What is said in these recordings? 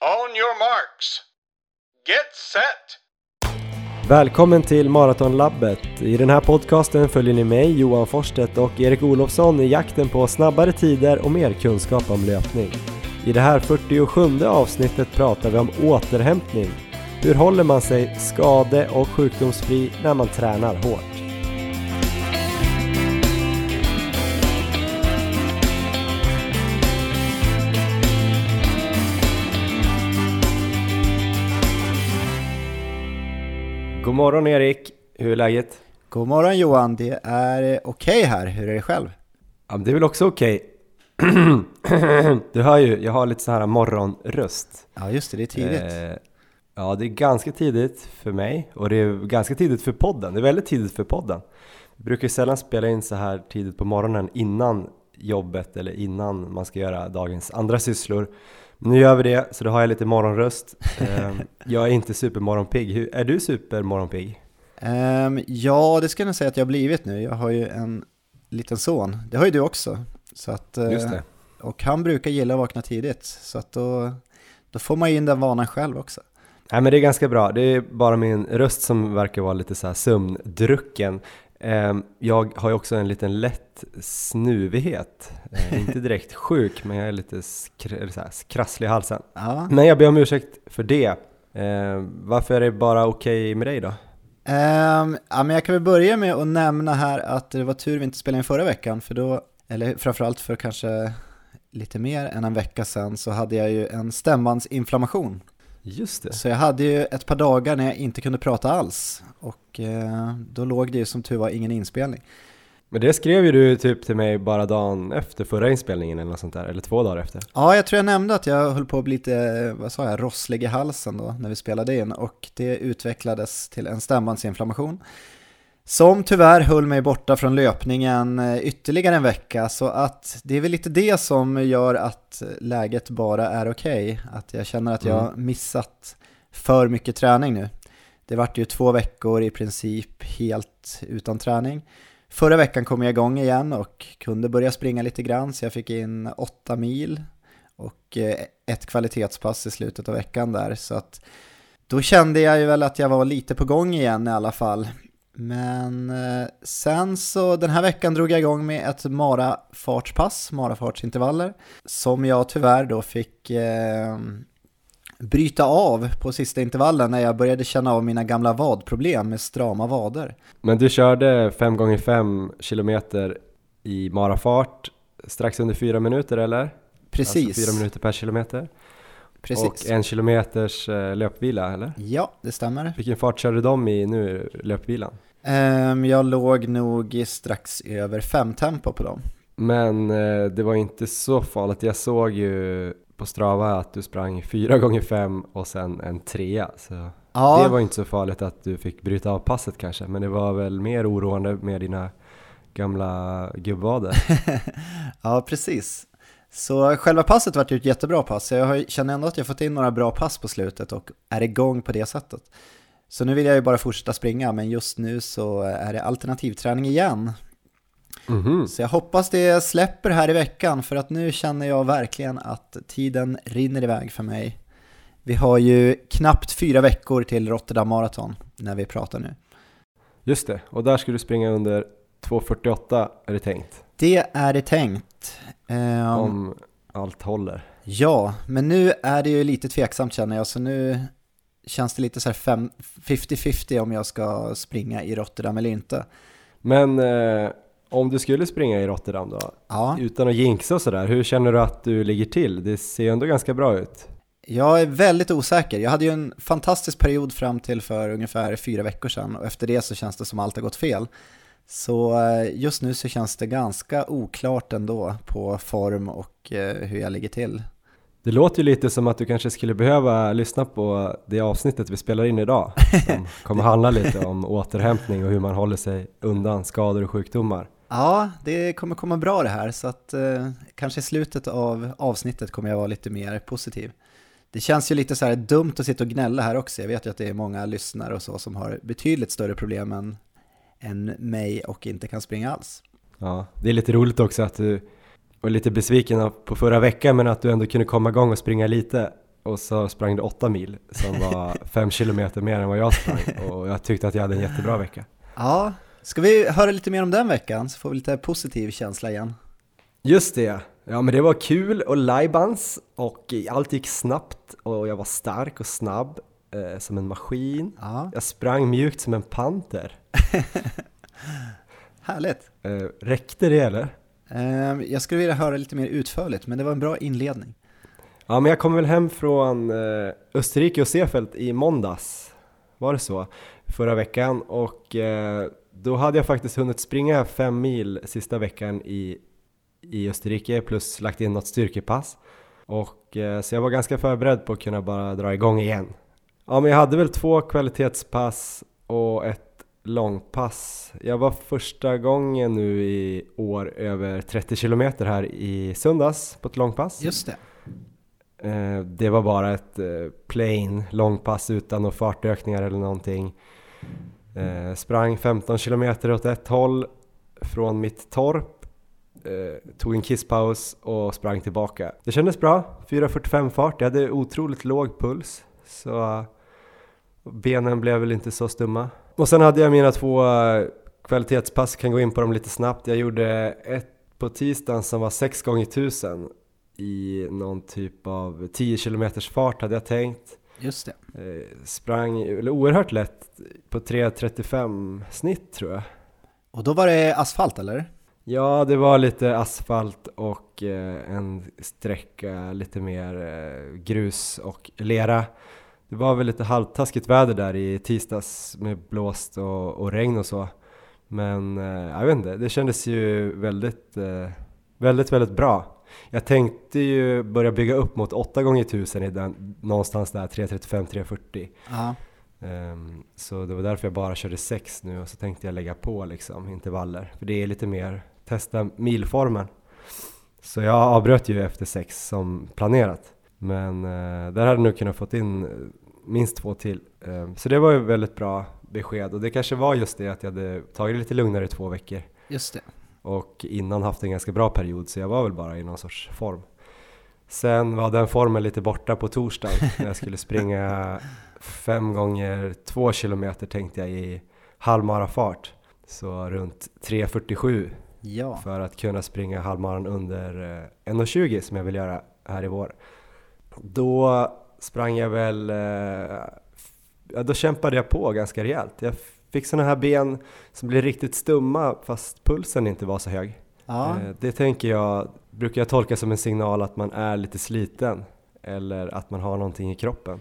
On your marks. Get set! Välkommen till Maratonlabbet! I den här podcasten följer ni mig, Johan Forsstedt och Erik Olofsson i jakten på snabbare tider och mer kunskap om löpning. I det här 47 avsnittet pratar vi om återhämtning. Hur håller man sig skade och sjukdomsfri när man tränar hårt? Morgon Erik, hur är läget? God morgon Johan, det är okej här. Hur är det själv? Ja, det är väl också okej. du hör ju, jag har lite så här morgonröst. Ja just det, det är tidigt. Eh, ja, det är ganska tidigt för mig och det är ganska tidigt för podden. Det är väldigt tidigt för podden. Vi brukar ju sällan spela in så här tidigt på morgonen innan jobbet eller innan man ska göra dagens andra sysslor. Nu gör vi det, så då har jag lite morgonröst. Eh, jag är inte supermorgonpigg. Hur, är du supermorgonpigg? Ehm, ja, det ska jag nog säga att jag har blivit nu. Jag har ju en liten son. Det har ju du också. Så att, eh, Just det. Och han brukar gilla att vakna tidigt. Så att då, då får man ju in den vanan själv också. Nej men det är ganska bra, det är bara min röst som verkar vara lite så här sömndrucken. Ehm, Jag har ju också en liten lätt snuvighet, Eh, inte direkt sjuk men jag är lite skr- så här krasslig i halsen. Ja. Men jag ber om ursäkt för det. Ehm, Varför är det bara okej med dig då? Ehm, ja, men jag kan väl börja med att nämna här att det var tur vi inte spelade in förra veckan. För då, eller framförallt för kanske lite mer än en vecka sedan, så hade jag ju en stämbandsinflammation. Just det. Så jag hade ju ett par dagar när jag inte kunde prata alls och eh, då låg det ju som tur var ingen inspelning. Men det skrev ju du typ till mig bara dagen efter förra inspelningen eller något sånt där, eller två dagar efter. Ja, jag tror jag nämnde att jag höll på att bli lite, vad sa jag, rosslig i halsen då när vi spelade in och det utvecklades till en stämbandsinflammation. Som tyvärr höll mig borta från löpningen eh, ytterligare en vecka så att det är väl lite det som gör att läget bara är okej. Att jag känner att jag har missat för mycket träning nu. Det vart ju två veckor i princip helt utan träning. Förra veckan kom jag igång igen och kunde börja springa lite grann så jag fick in åtta mil och eh, ett kvalitetspass i slutet av veckan där så att då kände jag ju väl att jag var lite på gång igen i alla fall. Men eh, sen så den här veckan drog jag igång med ett marafartspass, marafartsintervaller, som jag tyvärr då fick eh, bryta av på sista intervallen när jag började känna av mina gamla vadproblem med strama vader. Men du körde 5 gånger 5 kilometer i marafart strax under fyra minuter eller? Precis, Alltså fyra minuter per kilometer. precis. Och en kilometers eh, löpvila eller? Ja, det stämmer. Vilken fart körde de i nu, löpvilan? Ehm, jag låg nog strax över fem tempo på dem. Men eh, det var inte så farligt. Jag såg ju på Strava att du sprang 4 gånger 5 och sen en trea. Så Ja, det var inte så farligt att du fick bryta av passet kanske. Men det var väl mer oroande med dina gamla gubbvader. ja precis. Så själva passet var ju ett jättebra pass. Jag har- känner ändå att jag fått in några bra pass på slutet och är igång på det sättet. Så nu vill jag ju bara fortsätta springa, men just nu så är det alternativträning igen. Mhm. Så jag hoppas det släpper här i veckan, för att nu känner jag verkligen att tiden rinner iväg för mig. Vi har ju knappt fyra veckor till Rotterdam Marathon när vi pratar nu. Just det, och där ska du springa under 2.48 är det tänkt. Det är det tänkt. Ehm, Om allt håller. Ja, men nu är det ju lite tveksamt känner jag, så nu känns det lite så här fem- 50-50 om jag ska springa i Rotterdam eller inte. Men eh, om du skulle springa i Rotterdam då? Ja, Utan att jinxa och sådär, hur känner du att du ligger till? Det ser ju ändå ganska bra ut. jag är väldigt osäker. Jag hade ju en fantastisk period fram till för ungefär fyra veckor sedan och efter det så känns det som allt har gått fel. Så eh, just nu så känns det ganska oklart ändå på form och eh, hur jag ligger till. Det låter ju lite som att du kanske skulle behöva lyssna på det avsnittet vi spelar in idag. Som kommer handla lite om återhämtning och hur man håller sig undan skador och sjukdomar. Ja, det kommer komma bra det här så att eh, kanske i slutet av avsnittet kommer jag vara lite mer positiv. Det känns ju lite så här dumt att sitta och gnälla här också. Jag vet ju att det är många lyssnare och så som har betydligt större problem än, än mig och inte kan springa alls. Ja, det är lite roligt också att du var lite besviken på förra veckan men att du ändå kunde komma igång och springa lite och så sprang du 8 mil som var 5 kilometer mer än vad jag sprang och jag tyckte att jag hade en jättebra vecka. Ja, ska vi höra lite mer om den veckan så får vi lite positiv känsla igen. Just det, ja men det var kul och lajbans och allt gick snabbt och jag var stark och snabb eh, som en maskin. Ja, Jag sprang mjukt som en panter. härligt. Eh, räckte det eller? Ehm, jag skulle vilja höra lite mer utförligt, men det var en bra inledning. Ja men jag kom väl hem från eh, Österrike och Seefeld i måndags, var det så? Förra veckan och eh, då hade jag faktiskt hunnit springa fem mil sista veckan i, i Österrike plus lagt in något styrkepass. Och eh, så jag var ganska förberedd på att kunna bara dra igång igen. Ja men jag hade väl två kvalitetspass och ett långpass. Jag var första gången nu i år över 30 kilometer här i söndags på ett långpass. Just det. Eh, Det var bara ett eh, plain långpass utan några fartökningar eller någonting. Eh, Sprang 15 kilometer åt ett håll från mitt torp. Tog en kisspaus och sprang tillbaka. Det kändes bra, 4.45 fart. Jag hade otroligt låg puls. Så benen blev väl inte så stumma. Och sen hade jag mina två eh, kvalitetspass, kan gå in på dem lite snabbt. Jag gjorde ett på tisdagen som var 6 gånger 1000 i någon typ av 10 km fart hade jag tänkt. Just det. Eh, sprang eller oerhört lätt på 3.35 snitt tror jag. Och då var det asfalt eller? Ja, det var lite asfalt och eh, en sträcka lite mer eh, grus och lera. Det var väl lite halvtaskigt väder där i tisdags med blåst och, och regn och så. Men eh, jag vet inte, det kändes ju väldigt, eh, väldigt, väldigt bra. Jag tänkte ju börja bygga upp mot 8 gånger 1000 i den, någonstans där 3.35-3.40. Ja. Ehm, så det var därför jag bara körde 6 nu och så tänkte jag lägga på liksom intervaller. För det är lite mer, testa milformen. Så jag avbröt ju efter 6 som planerat. Men eh, där hade jag nog kunnat fått in eh, minst två till. Ehm, så det var ju väldigt bra besked och det kanske var just det att jag hade tagit det lite lugnare i två veckor. Just det. Och innan haft en ganska bra period så jag var väl bara i någon sorts form. Sen var den formen lite borta på torsdagen när jag skulle springa fem gånger två kilometer tänkte jag i halvmarafart. Så runt 3.47 Ja. för att kunna springa halvmaran under eh, 1.20 som jag vill göra här i vår. Då sprang jag väl, eh, ja, då kämpade jag på ganska rejält. Jag fick sådana här ben som blir riktigt stumma fast pulsen inte var så hög. Ja. Eh, Det tänker jag, brukar jag tolka som en signal att man är lite sliten eller att man har någonting i kroppen.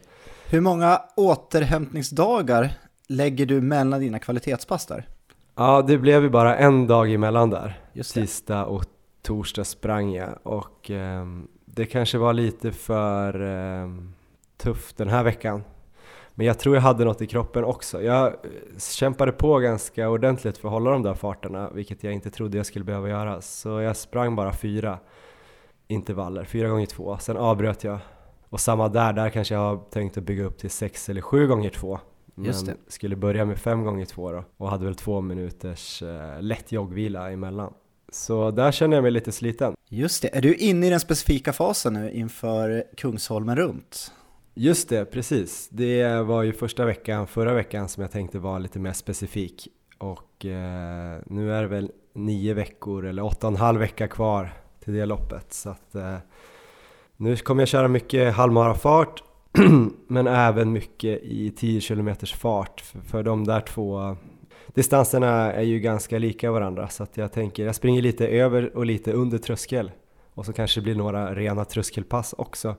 Hur många återhämtningsdagar lägger du mellan dina kvalitetspass där? Ja, det blev ju bara en dag emellan där. Just det. Tisdag och torsdag sprang jag och ehm, det kanske var lite för ehm, tufft den här veckan. Men jag tror jag hade något i kroppen också. Jag eh, kämpade på ganska ordentligt för att hålla de där farterna, vilket jag inte trodde jag skulle behöva göra. Så jag sprang bara fyra intervaller, fyra gånger två. Sen avbröt jag. Och samma där, där kanske jag har tänkt att bygga upp till sex eller sju gånger två. Men skulle börja med fem gånger två då och hade väl två minuters eh, lätt joggvila emellan. Så där känner jag mig lite sliten. Just det. Är du inne i den specifika fasen nu inför Kungsholmen runt? Just det, precis. Det var ju första veckan, förra veckan som jag tänkte vara lite mer specifik. Och eh, nu är det väl nio veckor eller åtta och en halv vecka kvar till det loppet. Så att eh, nu kommer jag köra mycket halvmarafart men även mycket i 10 km fart. För, för de där två distanserna är ju ganska lika varandra. Så att jag tänker, jag springer lite över och lite under tröskel. Och så kanske det blir några rena tröskelpass också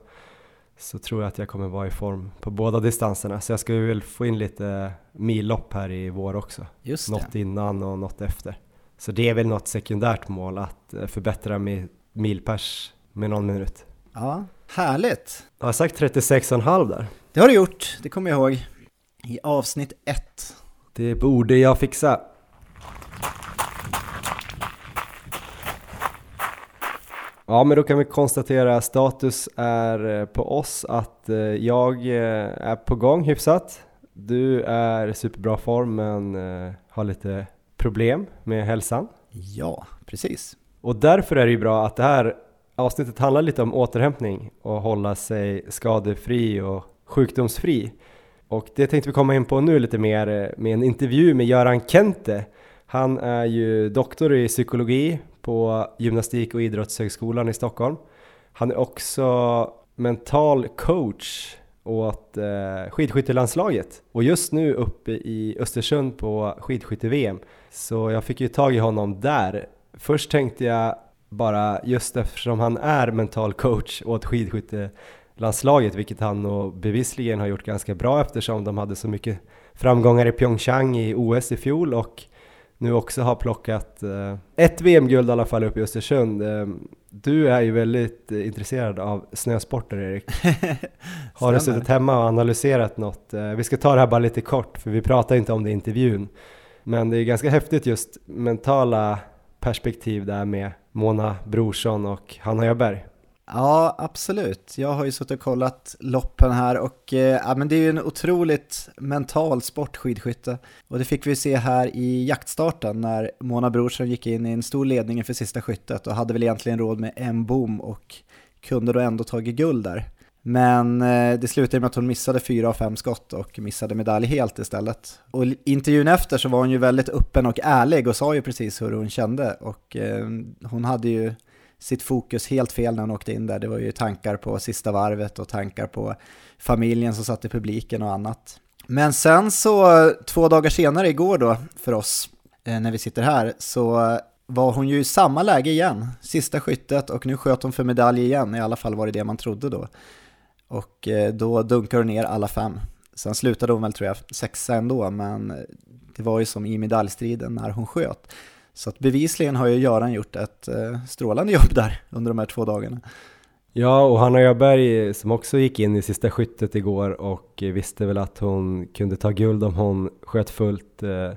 så tror jag att jag kommer vara i form på båda distanserna. Så jag ska väl få in lite millopp här i vår också. Just det. Något innan och något efter. Så det är väl något sekundärt mål att eh, förbättra min milpers med någon minut. Ja, härligt. Jag har sagt 36,5 där. Det har du gjort, det kommer jag ihåg. I avsnitt ett. Det borde jag fixa. Ja, men då kan vi konstatera status är eh, på oss att eh, jag eh, är på gång hyfsat. Du är i superbra form men har lite problem med hälsan. Ja, precis. Och därför är det ju bra att det här avsnittet handlar lite om återhämtning och hålla sig skadefri och sjukdomsfri. Och det tänkte vi komma in på nu lite mer eh, med en intervju med Göran Kente. Han är ju doktor i psykologi på Gymnastik och idrottshögskolan i Stockholm. Han är också mental coach åt eh, skidskyttelandslaget och just nu uppe i Östersund på skidskytte-VM. Så jag fick ju tag i honom där. Först tänkte jag bara just eftersom han är mental coach åt skidskyttelandslaget, vilket han nog bevisligen har gjort ganska bra eftersom de hade så mycket framgångar i Pyeongchang i OS i fjol och nu också har plockat eh, ett VM-guld i alla fall uppe i Östersund. Eh, du är ju väldigt eh, intresserad av snösporter Erik. har du suttit hemma och analyserat något? Vi ska ta det här bara lite kort för vi pratar inte om det i intervjun. Men det är ganska häftigt just mentala perspektiv där med Mona Brorsson och Hanna Öberg. Ja, absolut. Jag har ju suttit och kollat loppen här och eh, ja, men det är ju en otroligt mental sport skidskytte. Och det fick vi se här i jaktstarten när Mona Brorsson gick in i en stor ledning inför sista skyttet och hade väl egentligen råd med en bom och kunde då ändå tagit guld där. Men eh, det slutade med att hon missade fyra av fem skott och missade medalj helt istället. Och intervjun efter så var hon ju väldigt öppen och ärlig och sa ju precis hur hon kände och eh, hon hade ju sitt fokus helt fel när hon åkte in där. Det var ju tankar på sista varvet och tankar på familjen som satt i publiken och annat. Men sen så två dagar senare igår då för oss eh, när vi sitter här så var hon ju i samma läge igen, sista skyttet och nu sköt hon för medalj igen, i alla fall var det det man trodde då. Och eh, då dunkade hon ner alla fem. Sen slutade hon väl tror jag sexa ändå, men det var ju som i medaljstriden när hon sköt. Så att bevisligen har ju Göran gjort ett eh, strålande jobb där under de här två dagarna. Ja, och Hanna Öberg som också gick in i sista skyttet igår och visste väl att hon kunde ta guld om hon sköt fullt. Eh,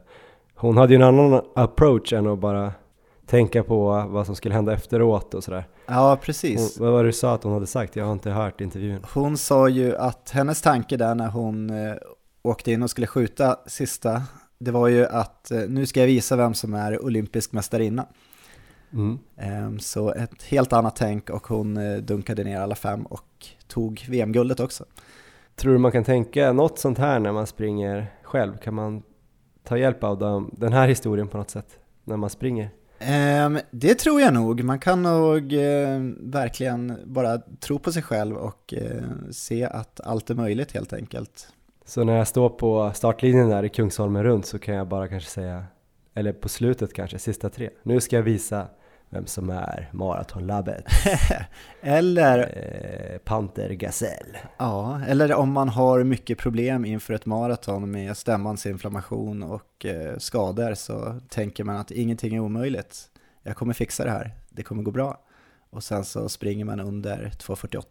hon hade ju en annan approach än att bara tänka på vad som skulle hända efteråt och sådär. Ja, precis. Hon, vad var det du sa att hon hade sagt? Jag har inte hört intervjun. Hon sa ju att hennes tanke där när hon eh, åkte in och skulle skjuta sista det var ju att eh, nu ska jag visa vem som är olympisk mästarinna. Mm. Ehm, så ett helt annat tänk och hon eh, dunkade ner alla fem och tog VM-guldet också. Tror du man kan tänka något sånt här när man springer själv? Kan man ta hjälp av dem, den här historien på något sätt när man springer? Um, det tror jag nog. Man kan nog uh, verkligen bara tro på sig själv och se att allt är möjligt helt enkelt. Så när jag står på startlinjen där i Kungsholmen runt så kan jag bara kanske säga, eller på slutet kanske, sista tre. Nu ska jag visa vem som är maratonlabbet. eller eh, Panter Gasell. Ja, eller om man har mycket problem inför ett maraton med stämmans inflammation och eh, skador så tänker man att ingenting är omöjligt. Jag kommer fixa det här, det kommer gå bra. Och sen så springer man under 2.48.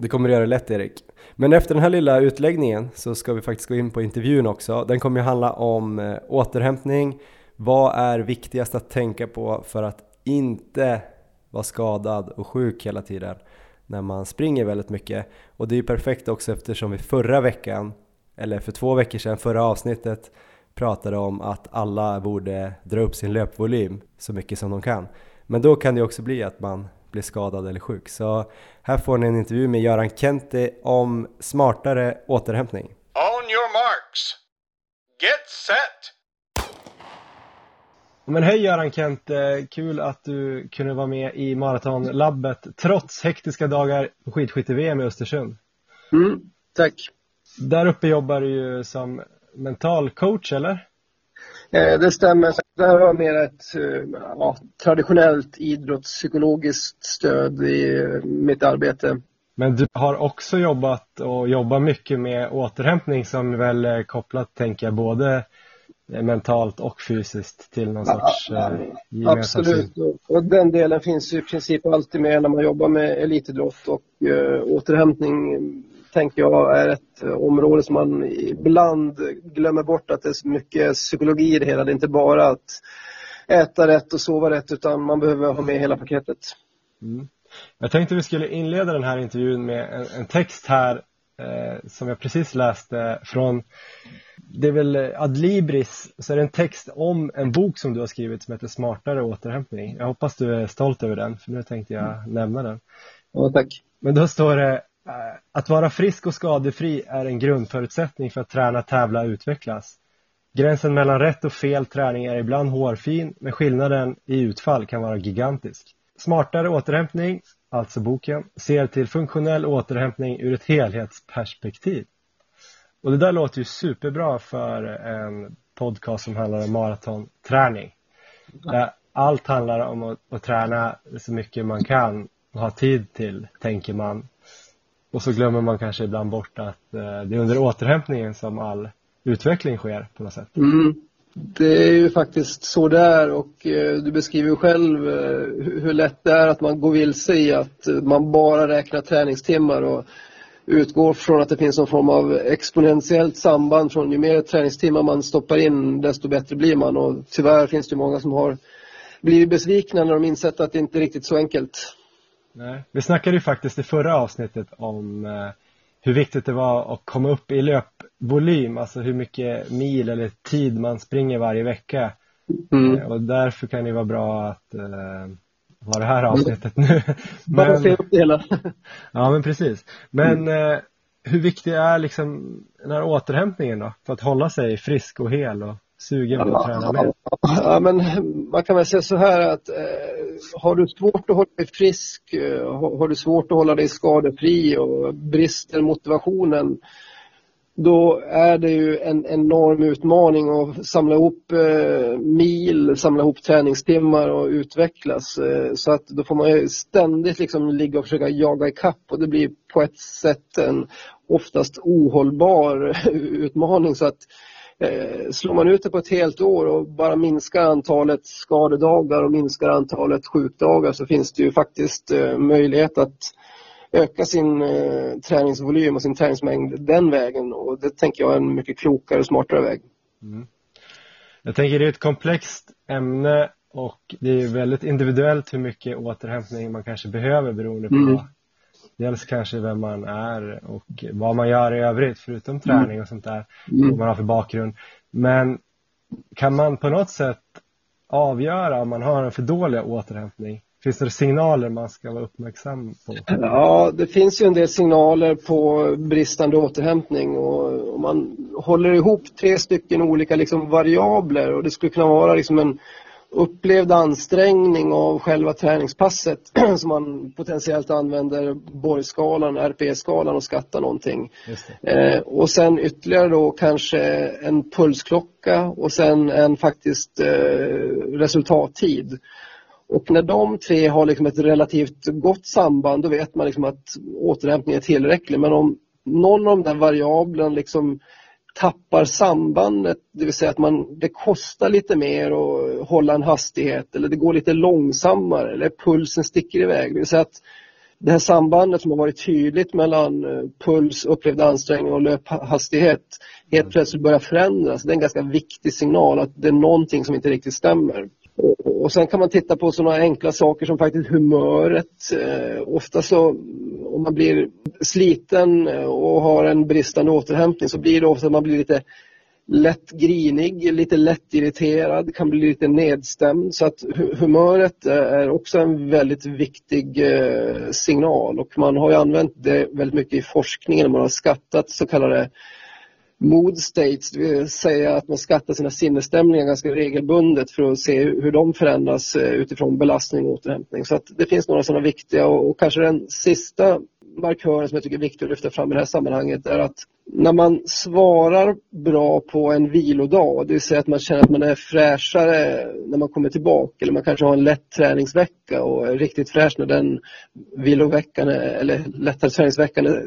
Det kommer du göra lätt Erik. Men efter den här lilla utläggningen så ska vi faktiskt gå in på intervjun också. Den kommer ju handla om eh, återhämtning. Vad är viktigast att tänka på för att inte vara skadad och sjuk hela tiden när man springer väldigt mycket? Och det är ju perfekt också eftersom vi förra veckan, eller för två veckor sedan, förra avsnittet, pratade om att alla borde dra upp sin löpvolym så mycket som de kan. Men då kan det också bli att man blir skadad eller sjuk. Så här får ni en intervju med Göran Kente om smartare återhämtning. On your marks. Get set! Men hej Göran Kente, kul att du kunde vara med i Maratonlabbet trots hektiska dagar på skidskytte-VM i Östersund. Mm, tack. Där uppe jobbar du ju som mental coach, eller? Eh, det stämmer. Det här var mer ett eh, ja, traditionellt idrottspsykologiskt stöd i mitt arbete. Men du har också jobbat och jobbar mycket med återhämtning som väl är kopplat, tänker jag, både mentalt och fysiskt till någon sorts ja, eh, Absolut, och den delen finns ju i princip alltid med när man jobbar med elitidrott och eh, återhämtning tänker jag är ett område som man ibland glömmer bort att det är så mycket psykologi i det hela. Det är inte bara att äta rätt och sova rätt utan man behöver ha med hela paketet. Mm. Jag tänkte vi skulle inleda den här intervjun med en, en text här eh, som jag precis läste från det är väl Adlibris, så är det en text om en bok som du har skrivit som heter Smartare återhämtning. Jag hoppas du är stolt över den, för nu tänkte jag nämna den. Ja, tack. Men då står det Eh, att vara frisk och skadefri är en grundförutsättning för att träna, tävla och utvecklas. Gränsen mellan rätt och fel träning är ibland hårfin, men skillnaden i utfall kan vara gigantisk. Smartare återhämtning, alltså boken, ser till funktionell återhämtning ur ett helhetsperspektiv. Och det där låter ju superbra för en podcast som handlar om maratonträning. Där allt handlar om att, att träna så mycket man kan och ha tid till, tänker man. Och så glömmer man kanske ibland bort att eh, det är under återhämtningen som all utveckling sker på något sätt. Mm. Det är ju faktiskt så där och eh, du beskriver ju själv eh, hur lätt det är att man går vilse i att man bara räknar träningstimmar och utgår från att det finns någon form av exponentiellt samband från ju mer träningstimmar man stoppar in desto bättre blir man och tyvärr finns det många som har blivit besvikna när de insett att det inte är riktigt så enkelt. Nej. Vi snackade ju faktiskt i förra avsnittet om eh, hur viktigt det var att komma upp i löpvolym, alltså hur mycket mil eller tid man springer varje vecka. Mm. Eh, och därför kan det vara bra att eh, ha det här avsnittet nu. Bara se upp det hela. ja, men precis. Men mm. eh, hur viktig är liksom den här återhämtningen då? För att hålla sig frisk och hel och sugen på att träna mer? Ja, men man kan väl säga så här att eh, har du svårt att hålla dig frisk, eh, har du svårt att hålla dig skadefri och brister motivationen då är det ju en enorm utmaning att samla ihop eh, mil, samla ihop träningstimmar och utvecklas. Eh, så att då får man ju ständigt liksom ligga och försöka jaga ikapp och det blir på ett sätt en oftast ohållbar utmaning. Så att eh, slår man ut det på ett helt år och bara minskar antalet skadedagar och minskar antalet sjukdagar så finns det ju faktiskt eh, möjlighet att öka sin eh, träningsvolym och sin träningsmängd den vägen och det tänker jag är en mycket klokare och smartare väg. Mm. Jag tänker det är ett komplext ämne och det är väldigt individuellt hur mycket återhämtning man kanske behöver beroende på mm. Dels kanske vem man är och vad man gör i övrigt förutom träning och sånt där, mm. vad man har för bakgrund. Men kan man på något sätt avgöra om man har en för dålig återhämtning Finns det signaler man ska vara uppmärksam på? Ja, det finns ju en del signaler på bristande återhämtning och om man håller ihop tre stycken olika liksom variabler och det skulle kunna vara liksom en upplevd ansträngning av själva träningspasset som man potentiellt använder borgskalan, RPE-skalan och skattar någonting. Eh, och sen ytterligare då kanske en pulsklocka och sen en faktiskt eh, resultattid. Och när de tre har liksom ett relativt gott samband då vet man liksom att återhämtningen är tillräcklig. Men om någon av de där variablerna liksom tappar sambandet, det vill säga att man, det kostar lite mer att hålla en hastighet eller det går lite långsammare eller pulsen sticker iväg. Det vill säga att det här sambandet som har varit tydligt mellan eh, puls, upplevd ansträngning och löphastighet helt mm. plötsligt börjar förändras. Det är en ganska viktig signal att det är någonting som inte riktigt stämmer. Och sen kan man titta på sådana enkla saker som faktiskt humöret. Eh, ofta så om man blir sliten och har en bristande återhämtning så blir det ofta att man blir lite lätt grinig, lite lätt irriterad, kan bli lite nedstämd. Så att humöret eh, är också en väldigt viktig eh, signal och man har ju använt det väldigt mycket i forskningen. Man har skattat så kallade mood states, det vill säga att man skattar sina sinnesstämningar ganska regelbundet för att se hur de förändras eh, utifrån belastning och återhämtning. Så att det finns några sådana viktiga och, och kanske den sista markören som jag tycker är viktig att lyfta fram i det här sammanhanget är att när man svarar bra på en vilodag, det vill säga att man känner att man är fräschare när man kommer tillbaka eller man kanske har en lätt träningsvecka och är riktigt fräsch när den viloveckan är, eller lättare träningsveckan är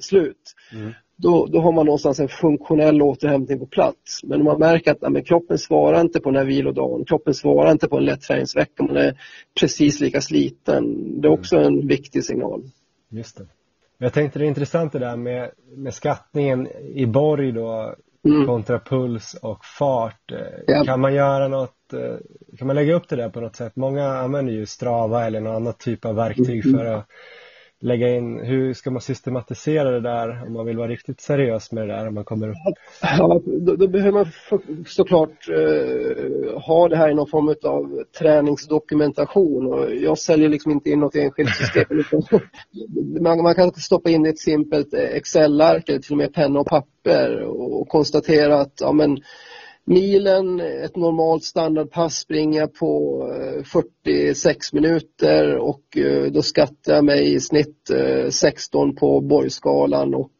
slut. Mm då, då har man någonstans en funktionell återhämtning på plats. Men om man märker att ja, kroppen svarar inte på den här vilodagen, kroppen svarar inte på en lätt träningsvecka, man är precis lika sliten. Det är också en viktig signal. Just det. Jag tänkte det är intressant det där med, med skattningen i borg då mm. kontra puls och fart. Ja. Kan man göra något, eh, kan man lägga upp det där på något sätt? Många använder ju Strava eller någon annan typ av verktyg mm. för att lägga in, hur ska man systematisera det där om man vill vara riktigt seriös med det där? Om man kommer upp? Ja, då, då behöver man såklart eh, ha det här i någon form av träningsdokumentation och jag säljer liksom inte in något enskilt system. man, man kan stoppa in ett simpelt Excel-ark eller till och med penna och papper och konstatera att ja, men, milen, ett normalt standardpass springer jag på 46 eh, minuter och eh, då skattar jag mig i snitt 16 eh, på borgskalan och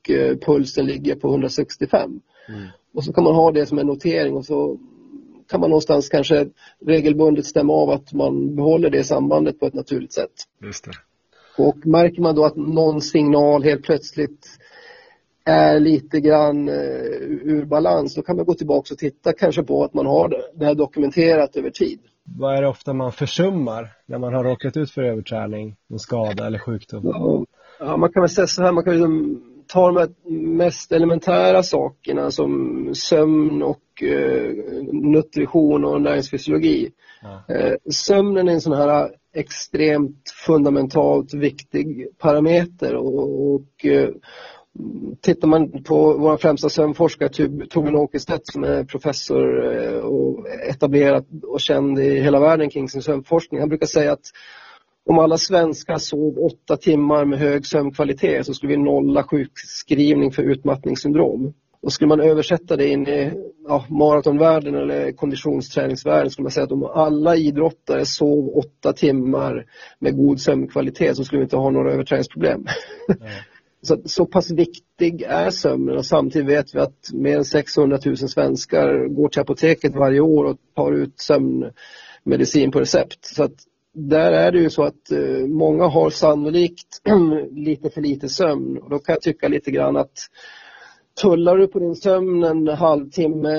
pulsen ligger på 165. Mm. Och så kan man ha det som en notering och så kan man någonstans kanske regelbundet stämma av att man behåller det sambandet på ett naturligt sätt. Just det. Och märker man då att någon signal helt plötsligt är lite grann eh, ur balans, då kan man gå tillbaka och titta kanske på att man har det här dokumenterat över tid. Vad är det ofta man försummar när man har råkat ut för överträning, en skada eller sjukdom? Ja, ja man kan väl säga så här, man kan liksom ta de mest elementära sakerna som sömn och eh, nutrition och näringsfysiologi. Ja. Eh, sömnen är en sån här extremt fundamentalt viktig parameter och, och Tittar man på vår främsta sömnforskare Torbjörn Åkerstedt som är professor eh, och etablerad och känd i hela världen kring sin sömnforskning. Han brukar säga att om alla svenskar sov åtta timmar med hög sömnkvalitet så skulle vi nolla sjukskrivning för utmattningssyndrom. Och skulle man översätta det in i ja, maratonvärlden eller konditionsträningsvärlden skulle man säga att om alla idrottare sov åtta timmar med god sömnkvalitet så skulle vi inte ha några överträningsproblem. Mm. Så, så pass viktig är sömnen och samtidigt vet vi att mer än 600 000 svenskar går till apoteket varje år och tar ut sömnmedicin på recept. Så att där är det ju så att eh, många har sannolikt lite för lite sömn och då kan jag tycka lite grann att tullar du på din sömn en halvtimme,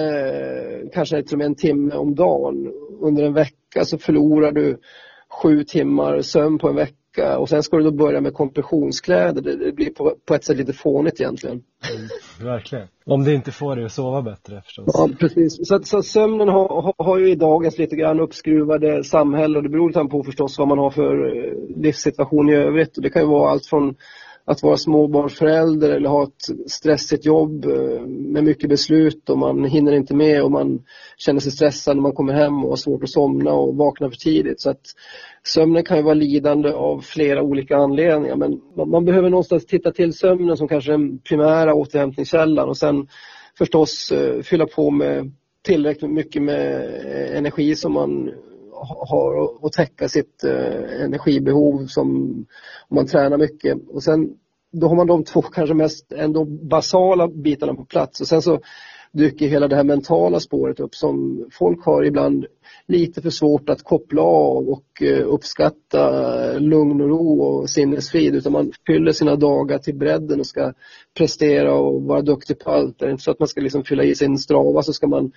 kanske till och med en timme om dagen under en vecka så förlorar du sju timmar sömn på en vecka jacka och sen ska du då börja med kompressionskläder. Det, blir på, på, ett sätt lite fånigt egentligen. Mm, verkligen. Om det inte får dig att sova bättre förstås. Ja, precis. Så, så sömnen har, har, har, ju i dagens lite grann uppskruvade samhälle och det beror lite på förstås vad man har för eh, livssituation i övrigt. Och det kan ju vara allt från att vara småbarnsförälder eller ha ett stressigt jobb eh, med mycket beslut och man hinner inte med och man känner sig stressad när man kommer hem och har svårt att somna och vakna för tidigt. Så att sömnen kan ju vara lidande av flera olika anledningar men man behöver någonstans titta till sömnen som kanske den primära återhämtningskällan och sen förstås eh, fylla på med tillräckligt mycket med eh, energi som man har att täcka sitt eh, energibehov som om man tränar mycket. Och sen då har man de två kanske mest ändå basala bitarna på plats och sen så dyker hela det här mentala spåret upp som folk har ibland lite för svårt att koppla av och eh, uppskatta lugn och ro och sinnesfrid utan man fyller sina dagar till bredden och ska prestera och vara duktig på allt. Det är inte så att man ska liksom fylla i sin strava så ska man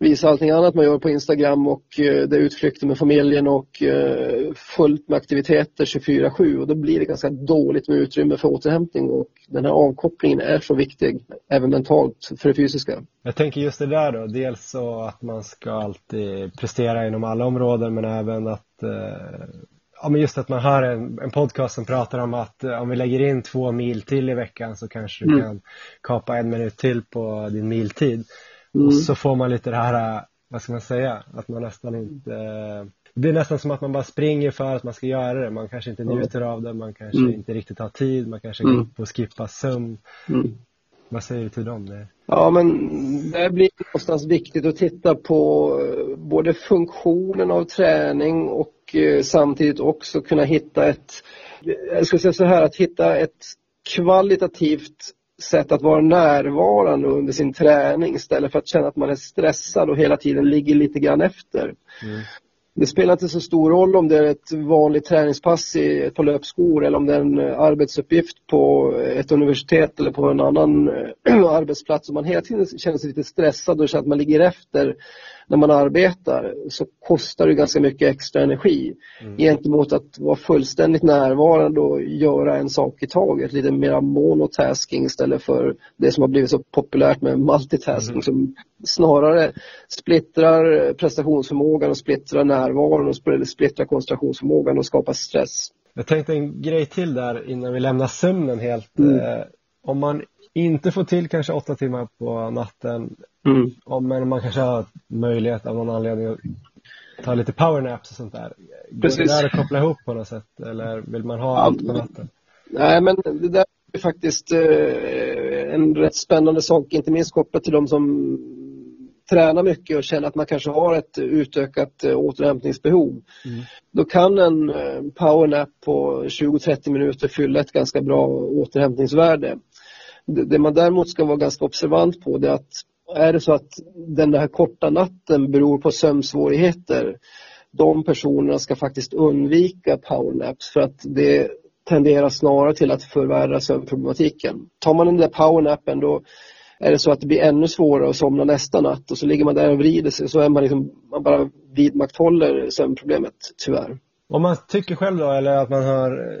visa allting annat man gör på Instagram och eh, det är utflykter med familjen och eh, fullt med aktiviteter 24-7 och då blir det ganska dåligt med utrymme för återhämtning och den här avkopplingen är så viktig, även mentalt, för det fysiska. Jag tänker just det där då, dels så att man ska alltid prestera inom alla områden men även att eh, Ja men just att man hör en, en podcast som pratar om att om vi lägger in två mil till i veckan så kanske du mm. kan kapa en minut till på din miltid. Mm. Och så får man lite det här, vad ska man säga, att man nästan inte det blir nästan som att man bara springer för att man ska göra det. Man kanske inte njuter av det, man kanske mm. inte riktigt har tid, man kanske mm. går upp och skippar sömn. Mm. Vad säger du till dem? Det? Ja, men det blir någonstans viktigt att titta på eh, både funktionen av träning och eh, samtidigt också kunna hitta ett, jag ska säga så här, att hitta ett kvalitativt sätt att vara närvarande under sin träning istället för att känna att man är stressad och hela tiden ligger lite grann efter. Mm. Det spelar inte så stor roll om det är ett vanligt träningspass i ett par löpskor eller om det är en arbetsuppgift på ett universitet eller på en annan arbetsplats. Om man hela tiden känner sig lite stressad och känner att man ligger efter när man arbetar så kostar det ganska mycket extra energi mm. gentemot att vara fullständigt närvarande och göra en sak i taget. Lite mer monotasking istället för det som har blivit så populärt med multitasking mm. som snarare splittrar prestationsförmågan och splittrar närvaron och splittrar koncentrationsförmågan och skapar stress. Jag tänkte en grej till där innan vi lämnar sömnen helt. Mm. Eh, om man inte får till kanske åtta timmar på natten, Mm. om, men man kanske har möjlighet av någon anledning att ta lite powernaps och sånt där. Går Precis. det där att koppla ihop på något sätt eller vill man ha Ja, allt på natten? Nej, men det där är faktiskt eh, en rätt spännande sak, inte minst kopplat till de som tränar mycket och känner att man kanske har ett utökat eh, återhämtningsbehov. Mm. Då kan en eh, powernap på 20-30 minuter fylla ett ganska bra återhämtningsvärde. Det, man däremot ska vara ganska observant på det är att är det så att den här korta natten beror på sömnsvårigheter, de personerna ska faktiskt undvika powernaps för att det tenderar snarare till att förvärra sömnproblematiken. Tar man den där powernappen då är det så att det blir ännu svårare att somna nästa natt och så ligger man där och vrider sig så är man, liksom, man bara vidmakthåller sömnproblemet tyvärr. Om man tycker själv då, eller att man hör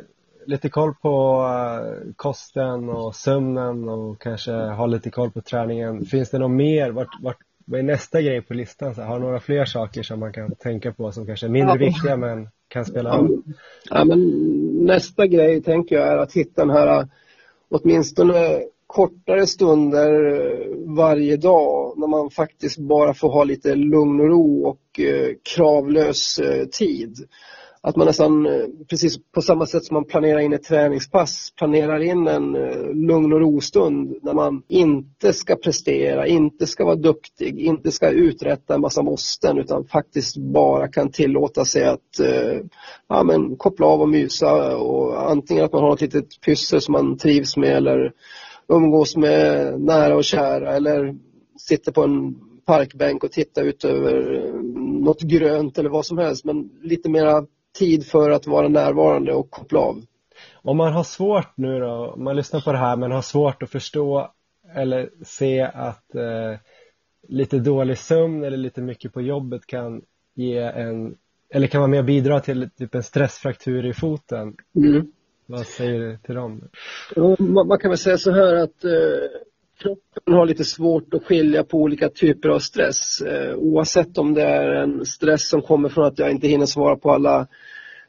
lite koll på eh, kosten och sömnen och kanske har lite koll på träningen. Finns det något mer? Vart, vart, vad är nästa grej på listan? Så har du några fler saker som man kan tänka på som kanske är mindre Ja. viktiga men kan spela roll? Ja, men nästa grej tänker jag är att hitta den här åtminstone kortare stunder eh, varje dag när man faktiskt bara får ha lite lugn och ro och eh, kravlös eh, tid. Att man nästan eh, precis på samma sätt som man planerar in ett träningspass planerar in en eh, lugn och rostund när man inte ska prestera, inte ska vara duktig, inte ska uträtta en massa måsten utan faktiskt bara kan tillåta sig att eh, ja, men koppla av och mysa och antingen att man har ett litet pyssel som man trivs med eller umgås med nära och kära eller sitter på en parkbänk och tittar ut över något grönt eller vad som helst men lite mera tid för att vara närvarande och koppla av. Om man har svårt nu då, om man lyssnar på det här men har svårt att förstå eller se att eh, lite dålig sömn eller lite mycket på jobbet kan ge en, eller kan vara med och bidra till typ en stressfraktur i foten. Mm. Vad säger du till dem? Man man kan väl säga så här att eh, kroppen har lite svårt att skilja på olika typer av stress. Eh, oavsett om det är en stress som kommer från att jag inte hinner svara på alla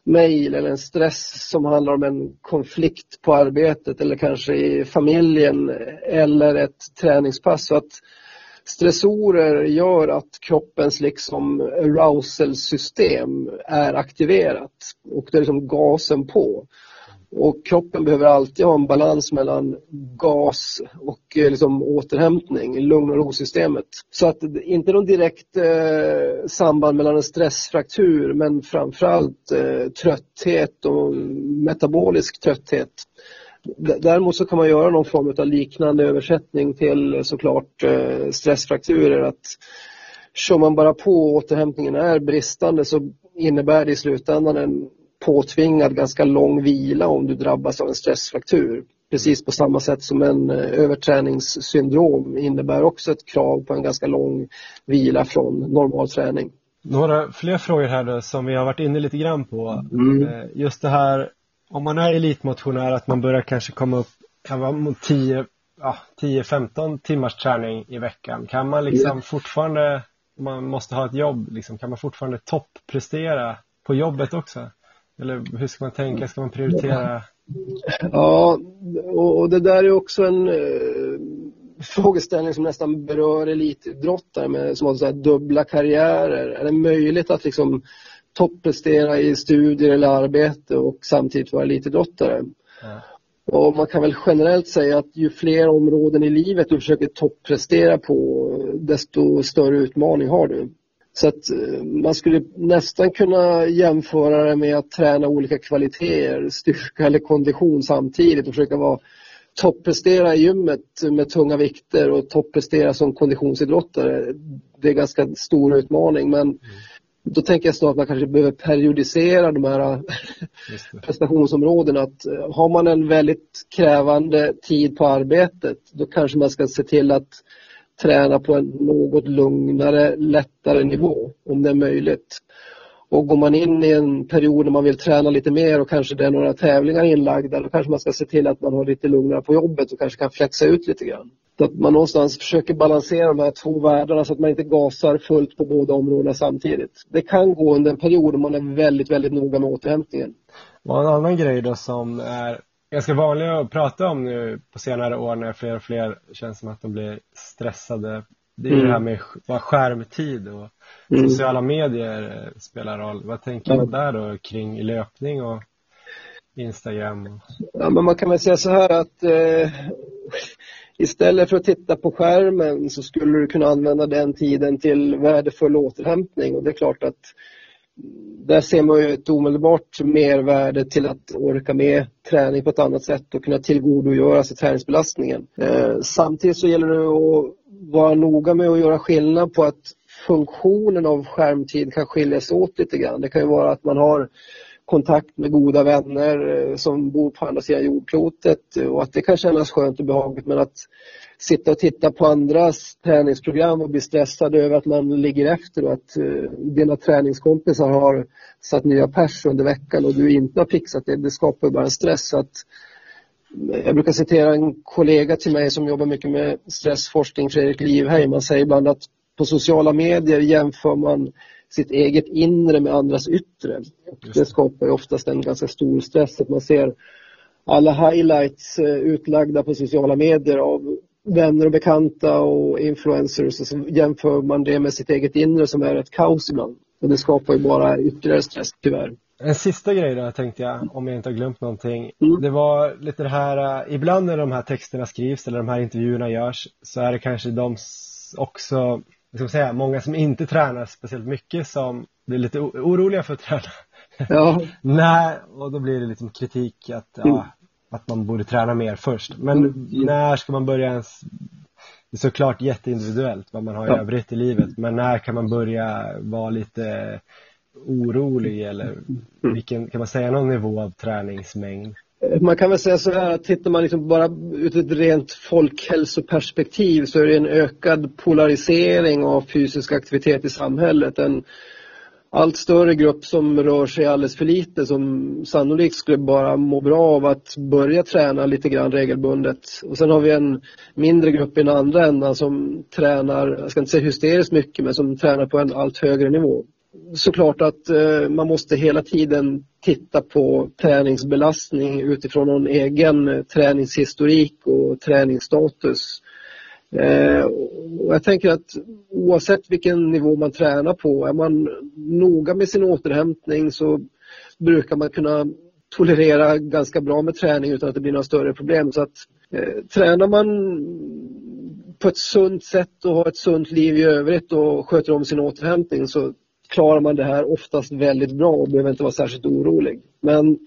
mejl eller en stress som handlar om en konflikt på arbetet eller kanske i familjen eller ett träningspass. Så att stressorer gör att kroppens liksom arousal-system är aktiverat och det är liksom gasen på. Och kroppen behöver alltid ha en balans mellan gas och eh, liksom återhämtning, lugn och ro-systemet. Så att inte någon direkt eh, samband mellan en stressfraktur men framförallt eh, trötthet och metabolisk trötthet. Däremot så kan man göra någon form av liknande översättning till eh, såklart eh, stressfrakturer. Att kör man bara på och återhämtningen är bristande så innebär det i slutändan en påtvingad ganska lång vila om du drabbas av en stressfraktur. Precis på samma sätt som en eh, överträningssyndrom innebär också ett krav på en ganska lång vila från normal träning. Några fler frågor här då som vi har varit inne lite grann på. Mm. Eh, Just det här om man är elitmotionär att man börjar kanske komma upp kan vara mot 10 ja, 10-15 timmars träning i veckan. Kan man liksom fortfarande, om man måste ha ett jobb, liksom, kan man fortfarande topprestera på jobbet också? Eller hur ska man tänka? Ska man prioritera? Ja, och det där är också en eh, frågeställning som nästan berör elitidrottare med, som har så här dubbla karriärer. Är det möjligt att liksom topprestera i studier eller arbete och samtidigt vara elitidrottare? Ja. Och man kan väl generellt säga att ju fler områden i livet du försöker topprestera på, desto större utmaning har du. Så att eh, man skulle nästan kunna jämföra det med att träna olika kvaliteter, styrka eller kondition samtidigt och försöka vara topprestera i gymmet med tunga vikter och topprestera som konditionsidrottare. Det är en ganska stor utmaning men då tänker jag snart att man kanske behöver periodisera de här Just det. prestationsområden att eh, har man en väldigt krävande tid på arbetet då kanske man ska se till att träna på en något lugnare, lättare nivå om det är möjligt. Och går man in i en period när man vill träna lite mer och kanske det är några tävlingar inlagda då kanske man ska se till att man har lite lugnare på jobbet och kanske kan flexa ut lite grann. Så att man någonstans försöker balansera de här två världarna så att man inte gasar fullt på båda områdena samtidigt. Det kan gå under en period om man är väldigt, väldigt noga med återhämtningen. Och en annan grej då som är ganska vanlig att prata om nu på senare år när fler och fler känns som att de blir stressade. Det är mm. det här med vad skärmtid och mm. sociala medier eh, spelar roll. Vad tänker du där då kring löpning och Instagram? Ja, men man kan väl säga så här att eh, istället för att titta på skärmen så skulle du kunna använda den tiden till värdefull återhämtning och det är klart att där ser man ju ett omedelbart mervärde till att orka med träning på ett annat sätt och kunna tillgodogöra sig träningsbelastningen. Eh, samtidigt så gäller det att vara noga med att göra skillnad på att funktionen av skärmtid kan skilja sig åt lite grann. Det kan ju vara att man har kontakt med goda vänner eh, som bor på andra sidan jordklotet eh, och att det kan kännas skönt och behagligt men att sitta och titta på andras träningsprogram och bli stressad över att man ligger efter och att eh, dina träningskompisar har satt nya pers under veckan och du inte har fixat det. Det skapar bara en stress. Så att, jag brukar citera en kollega till mig som jobbar mycket med stressforskning, Fredrik Livheim. Han säger ibland att på sociala medier jämför man sitt eget inre med andras yttre. Det skapar ju oftast en ganska stor stress att man ser alla highlights eh, utlagda på sociala medier av vänner och bekanta och influencers och så jämför man det med sitt eget inre som är ett kaos ibland. Och det skapar ju bara ytterligare stress tyvärr. En sista grej då tänkte jag, om jag inte har glömt någonting. Mm. Det var lite det här, eh, ibland när de här texterna skrivs eller de här intervjuerna görs så är det kanske de också ska säga, många som inte tränar speciellt mycket som blir lite oroliga för att träna. Ja. Nej, och då blir det liksom kritik att, ja, mm. att man borde träna mer först. Men mm. när ska man börja ens det är såklart jätteindividuellt vad man har i övrigt i livet men när kan man börja vara lite orolig eller mm. vilken, kan man säga någon nivå av träningsmängd? Man kan väl säga så här att tittar man liksom bara ut ett rent folkhälsoperspektiv så är det en ökad polarisering av fysisk aktivitet i samhället. En allt större grupp som rör sig alldeles för lite som sannolikt skulle bara må bra av att börja träna lite grann regelbundet. Och sen har vi en mindre grupp i den andra ändan som tränar, jag ska inte säga hysteriskt mycket, men som tränar på en allt högre nivå såklart att eh, man måste hela tiden titta på träningsbelastning utifrån någon egen eh, träningshistorik och träningsstatus. Eh, och jag tänker att oavsett vilken nivå man tränar på, är man noga med sin återhämtning så brukar man kunna tolerera ganska bra med träning utan att det blir några större problem. Så att eh, tränar man på ett sunt sätt och har ett sunt liv i övrigt och sköter om sin återhämtning så klarar man det här oftast väldigt bra och behöver inte vara särskilt orolig. Men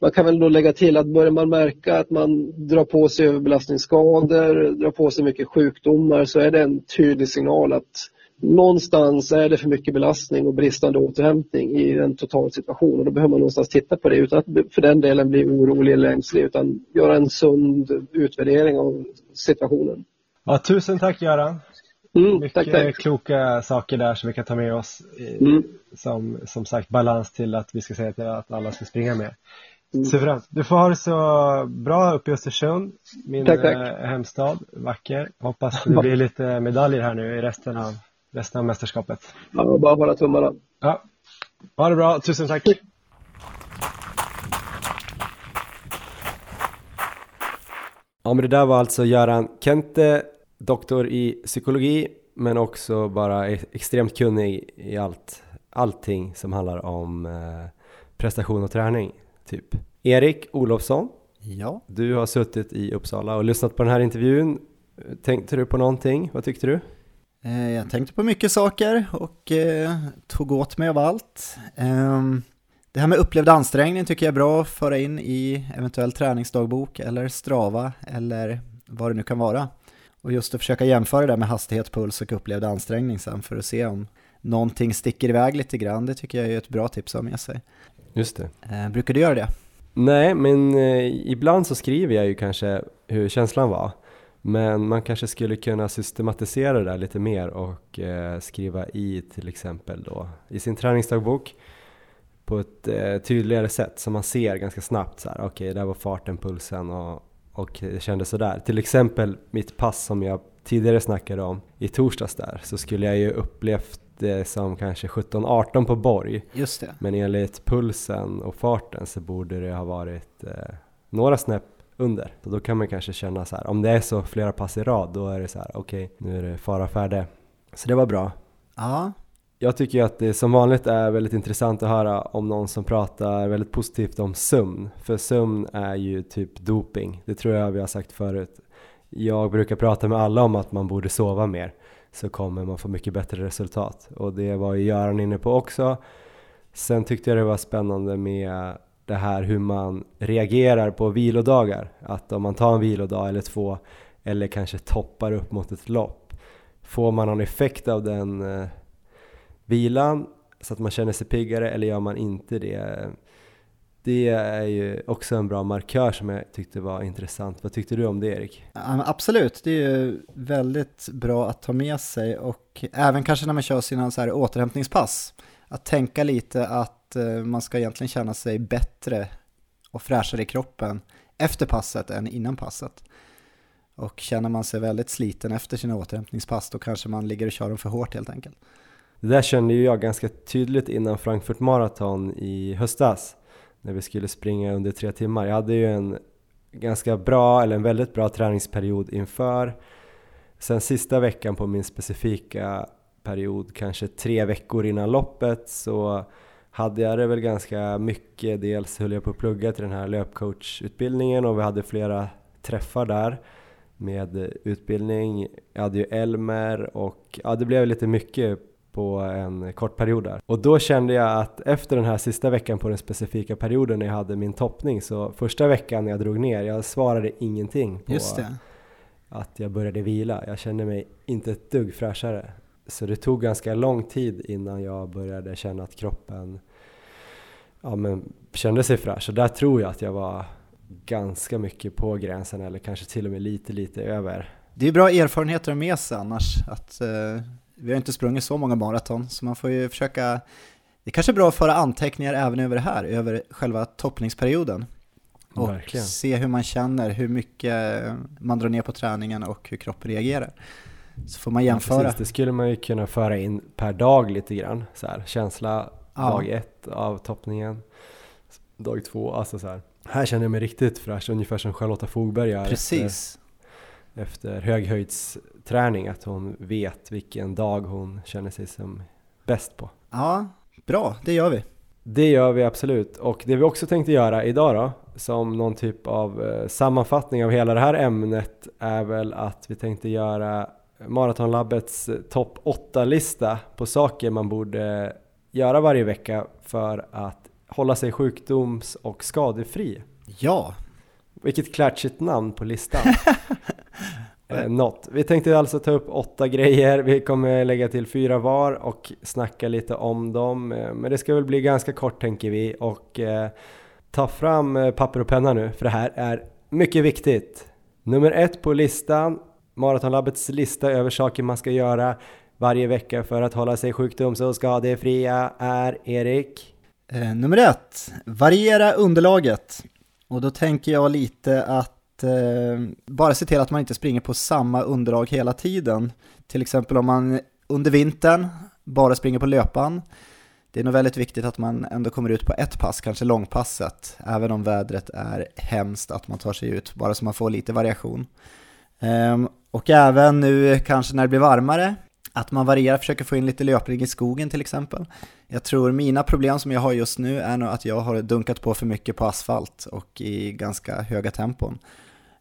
man kan väl då lägga till att börjar man märka att man drar på sig överbelastningsskador, drar på sig mycket sjukdomar så är det en tydlig signal att någonstans är det för mycket belastning och bristande återhämtning i en total situation och då behöver man någonstans titta på det utan att för den delen bli orolig eller ängslig utan göra en sund utvärdering av situationen. Ja, tusen tack Göran. Mm, Mycket tack, tack. kloka saker där som vi kan ta med oss. Mm. Som, som sagt balans till att vi ska säga till att alla ska springa med. Mm. Suveränt. Du får ha det så bra uppe i Östersund, min tack, tack. Eh, hemstad. Vacker. Hoppas det blir lite medaljer här nu i resten av, resten av mästerskapet. Ja, bara hålla tummarna. Ja. Ha det bra. Tusen tack. Ja, men det där var alltså Göran Kente doktor i psykologi men också bara extremt kunnig i allt, allting som handlar om eh, prestation och träning, typ. Erik Olofsson, ja. du har suttit i Uppsala och lyssnat på den här intervjun. Tänkte du på någonting? Vad tyckte du? Eh, jag tänkte på mycket saker och eh, tog åt mig av allt. Eh, det här med upplevd ansträngning tycker jag är bra att föra in i eventuell träningsdagbok eller strava eller vad det nu kan vara. Och just att försöka jämföra det med hastighet, puls och upplevd ansträngning sen för att se om någonting sticker iväg lite grann. Det tycker jag är ett bra tips att ha med sig. Just det. Eh, brukar du göra det? Nej, men eh, ibland så skriver jag ju kanske hur känslan var. Men man kanske skulle kunna systematisera det där lite mer och eh, skriva i till exempel då i sin träningsdagbok på ett eh, tydligare sätt så man ser ganska snabbt så här, okej, okay, där var farten, pulsen och och det kändes sådär. Till exempel mitt pass som jag tidigare snackade om i torsdags där så skulle jag ju upplevt det som kanske 17-18 på Borg. Just det. Men enligt pulsen och farten så borde det ha varit eh, några snäpp under. Så då kan man kanske känna så här, om det är så flera pass i rad, då är det så här, okej, okay, nu är det fara färde. Så det var bra. Ja. Jag tycker att det som vanligt är väldigt intressant att höra om någon som pratar väldigt positivt om sömn. För sömn är ju typ doping, det tror jag vi har sagt förut. Jag brukar prata med alla om att man borde sova mer så kommer man få mycket bättre resultat och det var ju Göran inne på också. Sen tyckte jag det var spännande med det här hur man reagerar på vilodagar. Att om man tar en vilodag eller två eller kanske toppar upp mot ett lopp. Får man någon effekt av den eh, vilan så att man känner sig piggare eller gör man inte det? Det är ju också en bra markör som jag tyckte var intressant. Vad tyckte du om det Erik? Ja, absolut, det är ju väldigt bra att ta med sig och även kanske när man kör sina så här återhämtningspass. Att tänka lite att eh, man ska egentligen känna sig bättre och fräschare i kroppen efter passet än innan passet. Och känner man sig väldigt sliten efter sina återhämtningspass då kanske man ligger och kör dem för hårt helt enkelt. Det där kände ju jag ganska tydligt innan Frankfurt Marathon i höstas när vi skulle springa under tre timmar. Jag hade ju en ganska bra, eller en väldigt bra träningsperiod inför. Sen sista veckan på min specifika period, kanske tre veckor innan loppet, så hade jag det väl ganska mycket. Dels höll jag på att plugga till den här löpcoachutbildningen och vi hade flera träffar där med utbildning. Jag hade ju Elmer och ja, det blev lite mycket på en kort period där. Och då kände jag att efter den här sista veckan på den specifika perioden när jag hade min toppning så första veckan när jag drog ner, jag svarade ingenting på att jag började vila. Jag kände mig inte ett dugg fräschare. Så det tog ganska lång tid innan jag började känna att kroppen ja, men, kände sig fräsch. Och där tror jag att jag var ganska mycket på gränsen eller kanske till och med lite, lite över. Det är bra erfarenheter med sig annars, att uh vi har inte sprungit så många maraton, så man får ju försöka det är kanske är bra att föra anteckningar även över det här, över själva toppningsperioden. Och Verkligen. se hur man känner, hur mycket man drar ner på träningen och hur kroppen reagerar. Så får man jämföra. Ja, det skulle man ju kunna föra in per dag lite grann. Så här, känsla ja. dag ett av toppningen, dag två, alltså så här. Här känner jag mig riktigt fräsch, ungefär som Charlotta Fogberg gör. Precis. Efter, efter höghöjdsträning, att hon vet vilken dag hon känner sig som bäst på. Ja, bra, det gör vi. Det gör vi absolut. Och det vi också tänkte göra idag då, som någon typ av eh, sammanfattning av hela det här ämnet, är väl att vi tänkte göra Maratonlabbets eh, topp 8-lista på saker man borde göra varje vecka för att hålla sig sjukdoms och skadefri. Ja! Vilket klatschigt namn på listan. eh, något. Vi tänkte alltså ta upp åtta grejer, vi kommer lägga till fyra var och snacka lite om dem. Eh, men det ska väl bli ganska kort tänker vi och eh, ta fram eh, papper och penna nu för det här är mycket viktigt. Nummer ett på listan, Maratonlabbets lista över saker man ska göra varje vecka för att hålla sig sjukdoms och skadefria är Erik. Eh, nummer ett, variera underlaget. Och då tänker jag lite att eh, bara se till att man inte springer på samma underlag hela tiden. Till exempel om man under vintern bara springer på löpan. Det är nog väldigt viktigt att man ändå kommer ut på ett pass, kanske långpasset, även om vädret är hemskt, att man tar sig ut, bara så man får lite variation. Ehm, och även nu kanske när det blir varmare, att man varierar, försöker få in lite löpning i skogen till exempel. Jag tror mina problem som jag har just nu är nog att jag har dunkat på för mycket på asfalt och i ganska höga tempon.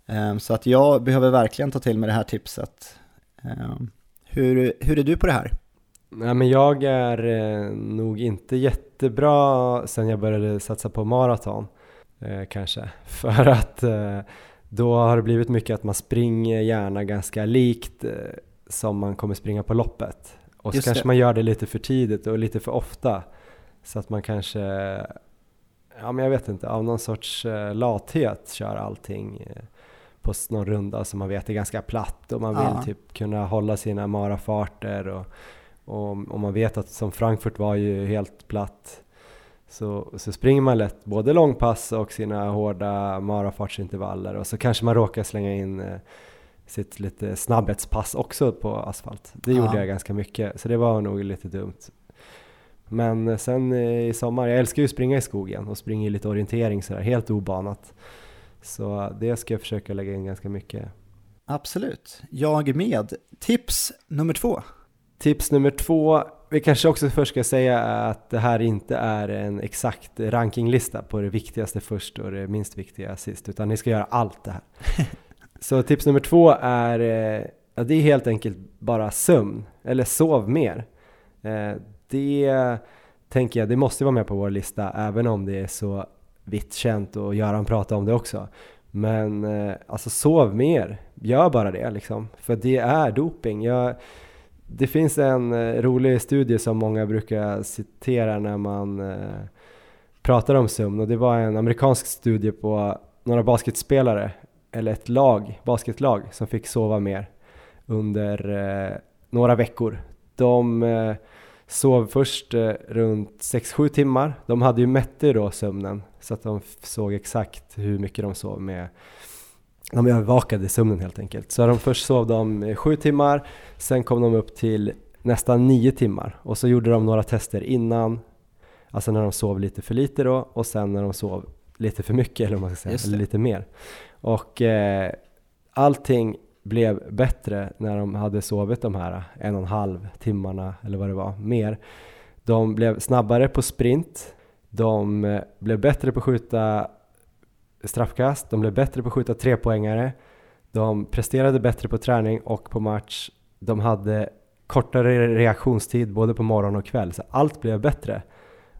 Ehm, så att jag behöver verkligen ta till mig det här tipset. Ehm, hur, hur är du på det här? Nej, men jag är eh, nog inte jättebra sen jag började satsa på maraton eh, kanske. För att eh, då har det blivit mycket att man springer gärna ganska likt som man kommer springa på loppet. Och så Just kanske det. man gör det lite för tidigt och lite för ofta. Så att man kanske, ja men jag vet inte, av någon sorts lathet kör allting på någon runda som man vet är ganska platt och man vill ja. typ kunna hålla sina marafarter och, och, och man vet att som Frankfurt var ju helt platt Så, så springer man lätt både långpass och sina hårda marafartsintervaller och så kanske man råkar slänga in eh, sitt lite snabbhetspass också på asfalt. Det gjorde Ja. jag ganska mycket, så det var nog lite dumt. Men eh, sen eh, i sommar, jag älskar ju att springa i skogen och springa i lite orientering sådär, helt obanat. Så det ska jag försöka lägga in ganska mycket. Absolut. Jag med. Tips nummer två. Tips nummer två, vi kanske också först ska säga att det här inte är en exakt rankinglista på det viktigaste först och det minst viktiga sist, utan ni ska göra allt det här. Så tips nummer två är, eh, ja, det är helt enkelt bara sömn, eller sov mer. Eh, Det tänker jag, det måste vara med på vår lista, även om det är så vitt känt och Göran pratade om det också. Men eh, alltså sov mer, gör bara det liksom, för det är doping. Jag, det finns en eh, rolig studie som många brukar citera när man eh, pratar om sömn och det var en amerikansk studie på några basketspelare eller ett lag, basketlag som fick sova mer under eh, några veckor. De eh, sov först eh, runt 6-7 timmar. De hade ju mätte då sömnen så att de såg exakt hur mycket de sov med de övervakade sömnen helt enkelt. Så de först sov de eh, sju timmar, sen kom de upp till nästan nio timmar och så gjorde de några tester innan, alltså när de sov lite för lite då och sen när de sov lite för mycket eller vad man ska säga, eller lite mer. Och eh, allting blev bättre när de hade sovit de här en och en halv timmarna eller vad det var, mer. De blev snabbare på sprint, de eh, blev bättre på att skjuta straffkast, de blev bättre på att skjuta trepoängare, de presterade bättre på träning och på match, de hade kortare reaktionstid både på morgon och kväll, så allt blev bättre.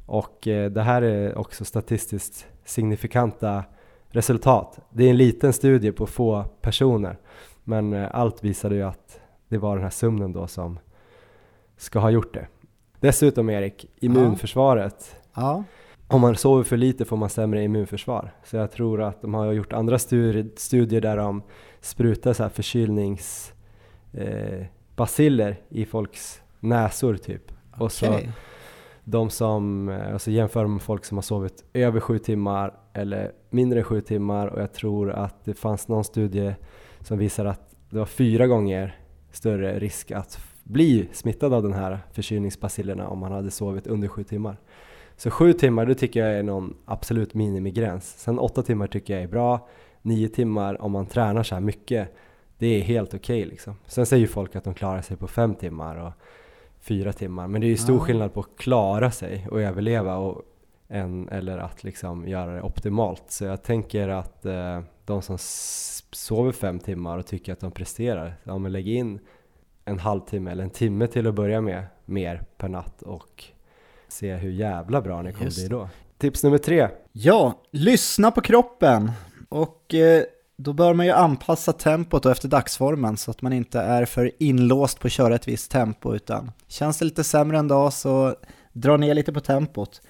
Och eh, det här är också statistiskt signifikanta resultat. Det är en liten studie på få personer, men eh, allt visade ju att det var den här sömnen då som ska ha gjort det. Dessutom Erik, immunförsvaret Ja, om man sover för lite får man sämre immunförsvar. Så jag tror att de har gjort andra studier, där de sprutar så här förkylnings eh, i folks näsor typ. Och så de som, eh, alltså jämför med folk som har sovit över sju timmar eller mindre än sju timmar och jag tror att det fanns någon studie som visar att det var fyra gånger större risk att bli smittad av den här förkylningsbacillerna om man hade sovit under sju timmar. Så sju timmar, det tycker jag är någon absolut minimigräns. Sen åtta timmar tycker jag är bra. Nio timmar om man tränar så här mycket, det är helt okej liksom. Sen säger ju folk att de klarar sig på fem timmar och fyra timmar. Men det är ju stor Ja. skillnad på att klara sig och överleva och en, eller att liksom göra det optimalt. Så jag tänker att eh, de som sover fem timmar och tycker att de presterar, ja men lägg in en halvtimme eller en timme till att börja med mer per natt och se hur jävla bra ni kommer Just bli då. Tips nummer tre. Ja, lyssna på kroppen. Och eh, då bör man ju anpassa tempot efter dagsformen så att man inte är för inlåst på att köra ett visst tempo utan känns det lite sämre en dag så dra ner lite på tempot.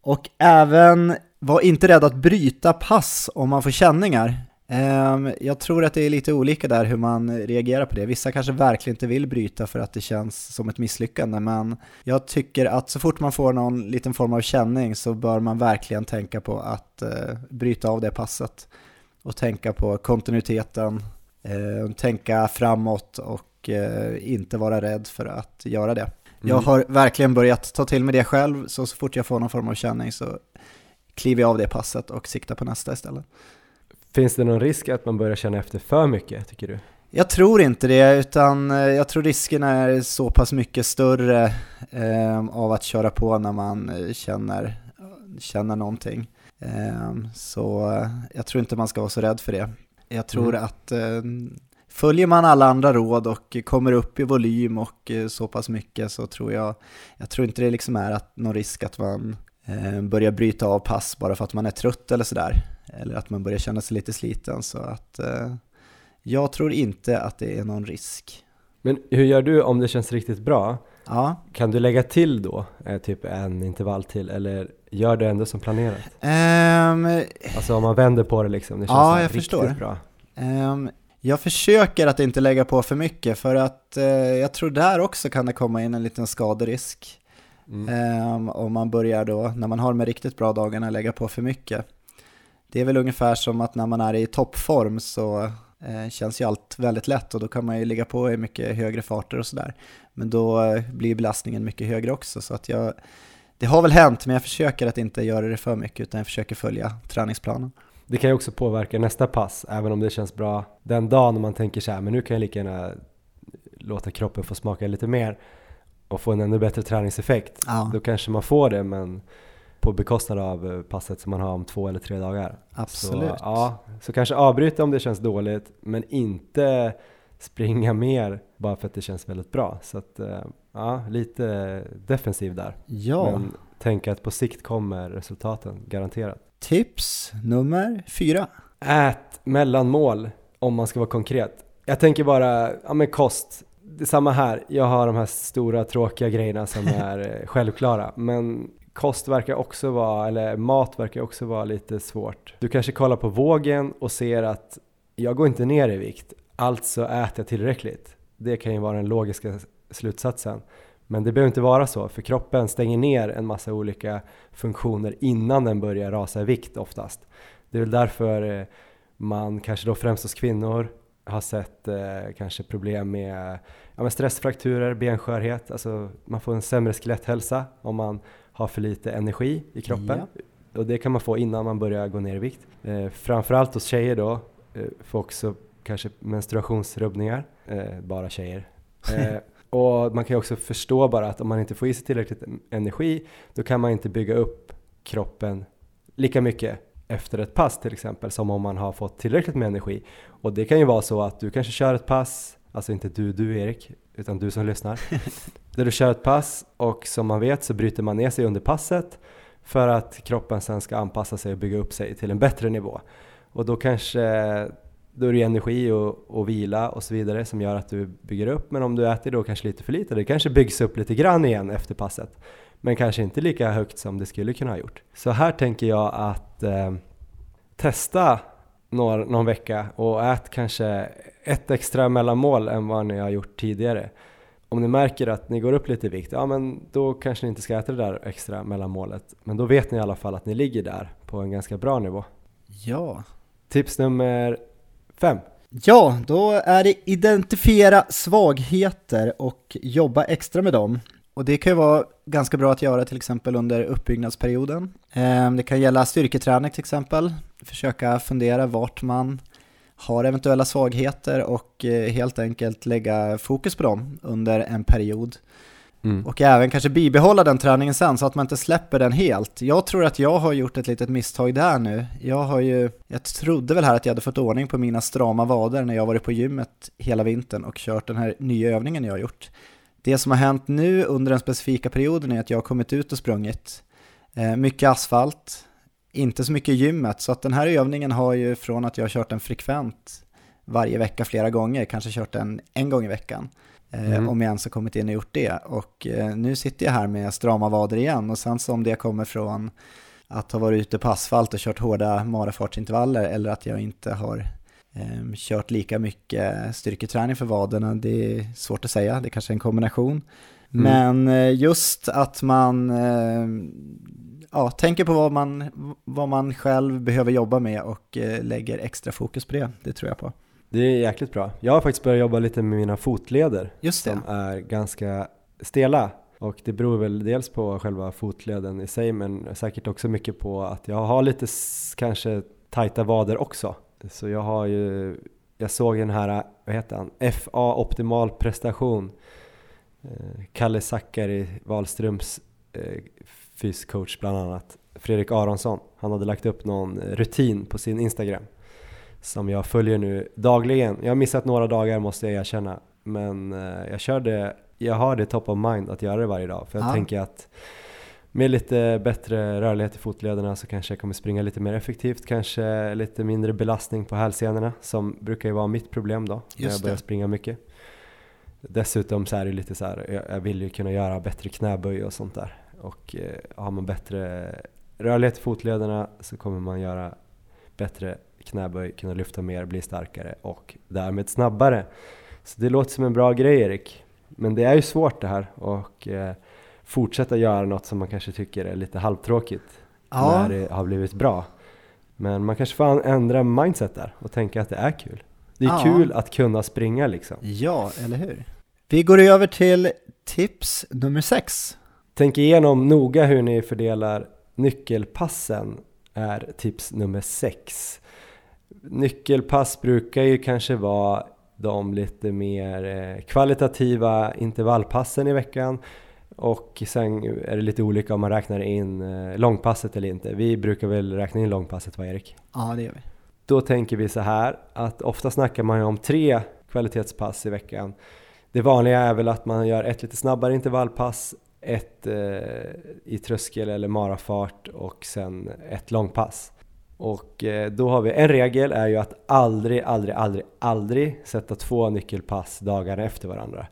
Och även var inte rädd att bryta pass om man får känningar. Ehm, Jag tror att det är lite olika där hur man reagerar på det. Vissa kanske verkligen inte vill bryta för att det känns som ett misslyckande, men jag tycker att så fort man får någon liten form av känning så bör man verkligen tänka på att eh, bryta av det passet och tänka på kontinuiteten, eh, tänka framåt och eh, inte vara rädd för att göra det. Jag Mm. har verkligen börjat ta till mig det själv, så så fort jag får någon form av känning så kliver jag av det passet och siktar på nästa istället. Finns det någon risk att man börjar känna efter för mycket tycker du? Jag tror inte det, utan eh, jag tror risken är så pass mycket större eh, av att köra på när man eh, känner, känner någonting. Eh, så jag tror inte man ska vara så rädd för det. Jag tror Mm. att eh, följer man alla andra råd och kommer upp i volym och eh, så pass mycket så tror jag, jag tror inte det liksom är att, någon risk att man börjar bryta av pass bara för att man är trött eller sådär. Eller att man börjar känna sig lite sliten. Så att eh, jag tror inte att det är någon risk. Men hur gör du om det känns riktigt bra? Ja, Kan du lägga till då, eh, typ en intervall till, eller gör du ändå som planerat? Ehm, Alltså om man vänder på det liksom, det känns Ja, jag riktigt förstår. bra. ehm, jag försöker att inte lägga på för mycket för att eh, jag tror där också kan det komma in en liten skaderisk. Mm. och man börjar då, när man har de riktigt bra dagarna, lägga på för mycket. Det är väl ungefär som att när man är i toppform så eh, känns ju allt väldigt lätt och då kan man ju ligga på i mycket högre farter och sådär. Men då eh, blir belastningen mycket högre också så att jag det har väl hänt, men jag försöker att inte göra det för mycket utan jag försöker följa träningsplanen. Det kan ju också påverka nästa pass, även om det känns bra den dagen man tänker så här, men nu kan jag lika gärna låta kroppen få smaka lite mer och få en ännu bättre träningseffekt. Ja. Då kanske man får det, men på bekostnad av eh, passet som man har om två eller tre dagar. Absolut. Så, ja, så kanske avbryta om det känns dåligt, men inte springa mer bara för att det känns väldigt bra. Så att, eh, ja, lite defensiv där. Ja. Men tänk att på sikt kommer resultaten, garanterat. Tips nummer fyra. Ät mellanmål om man ska vara konkret. Jag tänker bara, ja men kost. Det är samma här, jag har de här stora tråkiga grejerna som är eh, självklara. Men kost verkar också vara, eller mat verkar också vara lite svårt. Du kanske kollar på vågen och ser att jag går inte ner i vikt, alltså äter jag tillräckligt. Det kan ju vara den logiska slutsatsen. Men det behöver inte vara så, för kroppen stänger ner en massa olika funktioner innan den börjar rasa i vikt oftast. Det är väl därför eh, man kanske då främst hos kvinnor har sett eh, kanske problem med, ja, med stressfrakturer, benskörhet, alltså man får en sämre skeletthälsa om man har för lite energi i kroppen. Ja. Och det kan man få innan man börjar gå ner i vikt. Eh, framförallt hos tjejer då, eh, får också kanske menstruationsrubbningar, eh, bara tjejer. Eh, och man kan ju också förstå bara att om man inte får i sig tillräckligt energi, då kan man inte bygga upp kroppen lika mycket efter ett pass till exempel som om man har fått tillräckligt med energi. Och det kan ju vara så att du kanske kör ett pass, alltså inte du, du Erik, utan du som lyssnar. där du kör ett pass och som man vet så bryter man ner sig under passet för att kroppen sen ska anpassa sig och bygga upp sig till en bättre nivå. Och då kanske då är det energi och, och vila och så vidare som gör att du bygger upp. Men om du äter då kanske lite för lite, det kanske byggs upp lite grann igen efter passet. Men kanske inte lika högt som det skulle kunna ha gjort. Så här tänker jag att eh, testa någon, någon vecka och ät kanske ett extra mellanmål än vad ni har gjort tidigare. Om ni märker att ni går upp lite i vikt, ja men då kanske ni inte ska äta det där extra mellanmålet. Men då vet ni i alla fall att ni ligger där på en ganska bra nivå. Ja. Tips nummer fem. Ja, då är det identifiera svagheter och jobba extra med dem. Och det kan ju vara ganska bra att göra till exempel under uppbyggnadsperioden. Ehm, det kan gälla styrketräning till exempel. Försöka fundera vart man har eventuella svagheter och eh, helt enkelt lägga fokus på dem under en period. Mm. Och även kanske bibehålla den träningen sen så att man inte släpper den helt. Jag tror att jag har gjort ett litet misstag där nu. Jag har ju, jag trodde väl här att jag hade fått ordning på mina strama vader när jag varit på gymmet hela vintern och kört den här nya övningen jag har gjort. Det som har hänt nu under den specifika perioden är att jag har kommit ut och sprungit. Eh, mycket asfalt, inte så mycket i gymmet, så att den här övningen har ju från att jag har kört den frekvent varje vecka flera gånger, kanske kört den en gång i veckan. Eh, mm. Om jag ens har kommit in och gjort det. Och eh, nu sitter jag här med strama vader igen och sen som det kommer från att ha varit ute på asfalt och kört hårda marafartsintervaller eller att jag inte har kört lika mycket styrketräning för vaderna, det är svårt att säga, det är kanske är en kombination. Mm. Men eh, just att man eh, ja, tänker på vad man, vad man själv behöver jobba med och eh, lägger extra fokus på det, det tror jag på. Det är jäkligt bra. Jag har faktiskt börjat jobba lite med mina fotleder Just det. som är ganska stela. Och det beror väl dels på själva fotleden i sig men säkert också mycket på att jag har lite kanske tajta vader också. Så jag har ju, jag såg den här, vad heter han, FA Optimal Prestation. Eh, Kalle Zackari, Wahlströms eh, fyscoach bland annat, Fredrik Aronsson, han hade lagt upp någon rutin på sin Instagram. Som jag följer nu dagligen. Jag har missat några dagar måste jag erkänna, men eh, jag körde, jag har det top of mind att göra det varje dag, för jag ja. tänker att med lite bättre rörlighet i fotlederna så kanske jag kommer springa lite mer effektivt, kanske lite mindre belastning på hälsenorna som brukar ju vara mitt problem då när jag börjar springa mycket. Dessutom så är det lite så här, jag vill ju kunna göra bättre knäböj och sånt där och eh, har man bättre rörlighet i fotlederna så kommer man göra bättre knäböj, kunna lyfta mer, bli starkare och därmed snabbare. Så det låter som en bra grej Erik. Men det är ju svårt det här och eh, fortsätta göra något som man kanske tycker är lite halvtråkigt Ja. när det har blivit bra. Men man kanske får ändra mindset där och tänka att det är kul. Det är Ja. kul att kunna springa liksom. Ja, eller hur? Vi går över till tips nummer sex. Tänk igenom noga hur ni fördelar nyckelpassen är tips nummer sex. Nyckelpass brukar ju kanske vara de lite mer eh, kvalitativa intervallpassen i veckan och sen är det lite olika om man räknar in eh, långpasset eller inte. Vi brukar väl räkna in långpasset va Erik? Ja, det gör vi. Då tänker vi så här att ofta snackar man ju om tre kvalitetspass i veckan. Det vanliga är väl att man gör ett lite snabbare intervallpass, ett eh, i tröskel eller marafart och sen ett långpass. Och eh, då har vi en regel är ju att aldrig, aldrig, aldrig, aldrig sätta två nyckelpass dagarna efter varandra.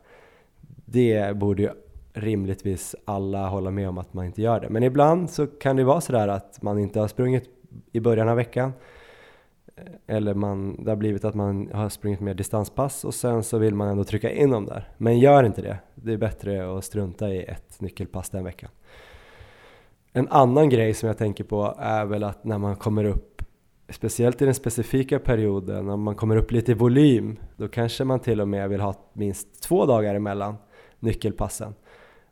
Det borde ju rimligtvis alla hålla med om att man inte gör det. Men ibland så kan det vara sådär att man inte har sprungit i början av veckan eller man, det har blivit att man har sprungit mer distanspass och sen så vill man ändå trycka in dem där. Men gör inte det. Det är bättre att strunta i ett nyckelpass den veckan. En annan grej som jag tänker på är väl att när man kommer upp, speciellt i den specifika perioden, om man kommer upp lite i volym, då kanske man till och med vill ha minst två dagar emellan nyckelpassen.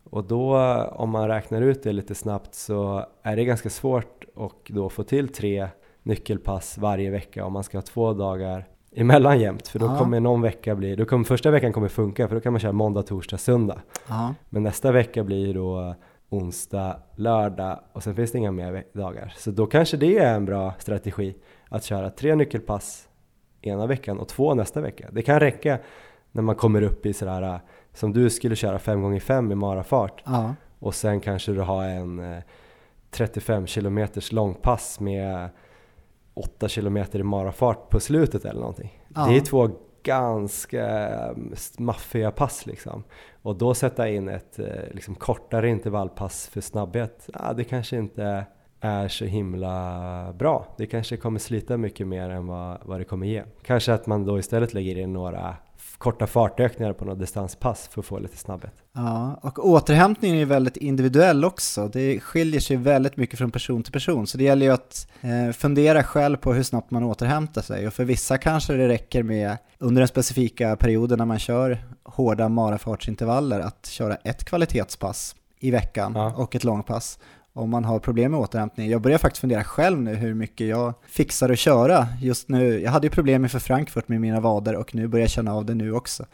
Och då om man räknar ut det lite snabbt så är det ganska svårt att då få till tre nyckelpass varje vecka om man ska ha två dagar emellan jämt för då Ja. kommer någon vecka bli, då kommer första veckan kommer funka för då kan man köra måndag, torsdag, söndag. Ja, Men nästa vecka blir då onsdag, lördag och sen finns det inga mer dagar. Så då kanske det är en bra strategi att köra tre nyckelpass ena veckan och två nästa vecka. Det kan räcka när man kommer upp i sådär som du skulle köra 5 gånger 5 i marafart ja, och sen kanske du har en eh, 35 kilometers långpass med 8 kilometer i marafart på slutet eller någonting. Ja. Det är två ganska eh, maffiga pass liksom. Och då sätta in ett eh, liksom, kortare intervallpass för snabbhet, ja, det kanske inte är så himla bra. Det kanske kommer slita mycket mer än vad, vad det kommer ge. Kanske att man då istället lägger in några korta fartökningar på något distanspass för att få lite snabbhet. ja. Och återhämtningen är väldigt individuell också. Det skiljer sig väldigt mycket från person till person. Så det gäller ju att eh, fundera själv på hur snabbt man återhämtar sig. Och för vissa kanske det räcker med under den specifika perioden när man kör hårda marafartsintervaller att köra ett kvalitetspass i veckan Ja. och ett långpass om man har problem med återhämtning. Jag börjar faktiskt fundera själv nu hur mycket jag fixar att köra just nu. Jag hade ju problem inför Frankfurt med mina vader och nu börjar jag känna av det nu också.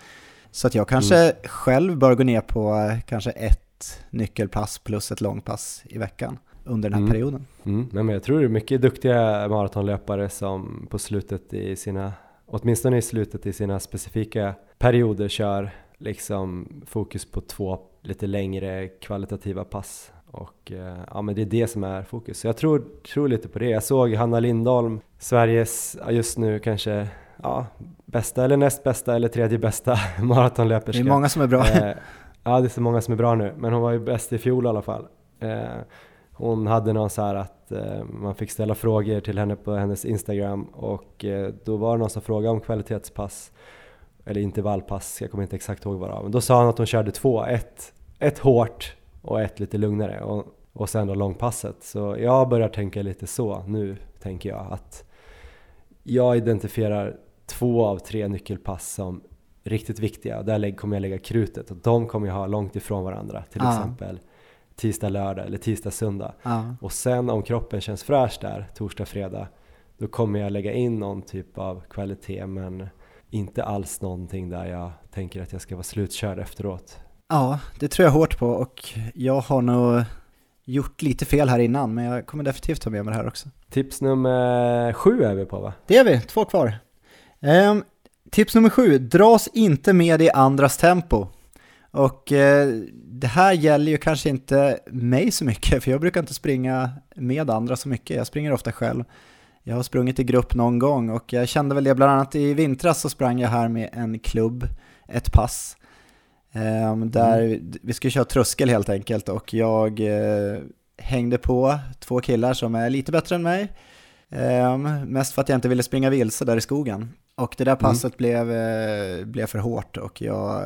Så att jag kanske själv bör gå ner på eh, kanske ett nyckelpass plus ett långpass i veckan under den här Mm. perioden. Mm, nej, men jag tror det är mycket duktiga maratonlöpare som på slutet i sina, åtminstone i slutet i sina specifika perioder kör liksom fokus på två lite längre kvalitativa pass. Och eh, ja, men det är det som är fokus. Så jag tror, tror lite på det. Jag såg Hanna Lindholm, Sveriges just nu kanske ja, bästa eller näst bästa eller tredje bästa Det maratonlöperska. är många som är bra. Eh, ja, det är så många som är bra nu, men hon var ju bäst i fjol i alla fall. Eh, hon hade någon så här att eh, man fick ställa frågor till henne på hennes Instagram och då var det någon som frågade om kvalitetspass eller intervallpass, jag kommer inte exakt ihåg vad det var. Men då sa hon att hon körde två, ett, ett hårt och ett lite lugnare och, och sen då långpasset. Så jag börjar tänka lite så nu, tänker jag att jag identifierar två av tre nyckelpass som riktigt viktiga. Där kommer jag lägga krutet och de kommer jag ha långt ifrån varandra. Till Ja. exempel tisdag, lördag eller tisdag, söndag. Ja. Och sen om kroppen känns fräsch där, torsdag, fredag, då kommer jag lägga in någon typ av kvalitet men inte alls någonting där jag tänker att jag ska vara slutkörd efteråt. Ja, det tror jag hårt på och jag har nog gjort lite fel här innan men jag kommer definitivt ta med mig det här också. Tips nummer sju är vi på va? Det är vi, två kvar. Ehm, tips nummer sju, dras inte med i andras tempo. Och eh, det här gäller ju kanske inte mig så mycket, för jag brukar inte springa med andra så mycket. Jag springer ofta själv. Jag har sprungit i grupp någon gång och jag kände väl det bland annat i vintras så sprang jag här med en klubb, ett pass. Ehm, där vi skulle köra tröskel helt enkelt och jag eh, hängde på två killar som är lite bättre än mig. Ehm, mest för att jag inte ville springa vilse där i skogen. Och det där passet blev, eh, blev för hårt och jag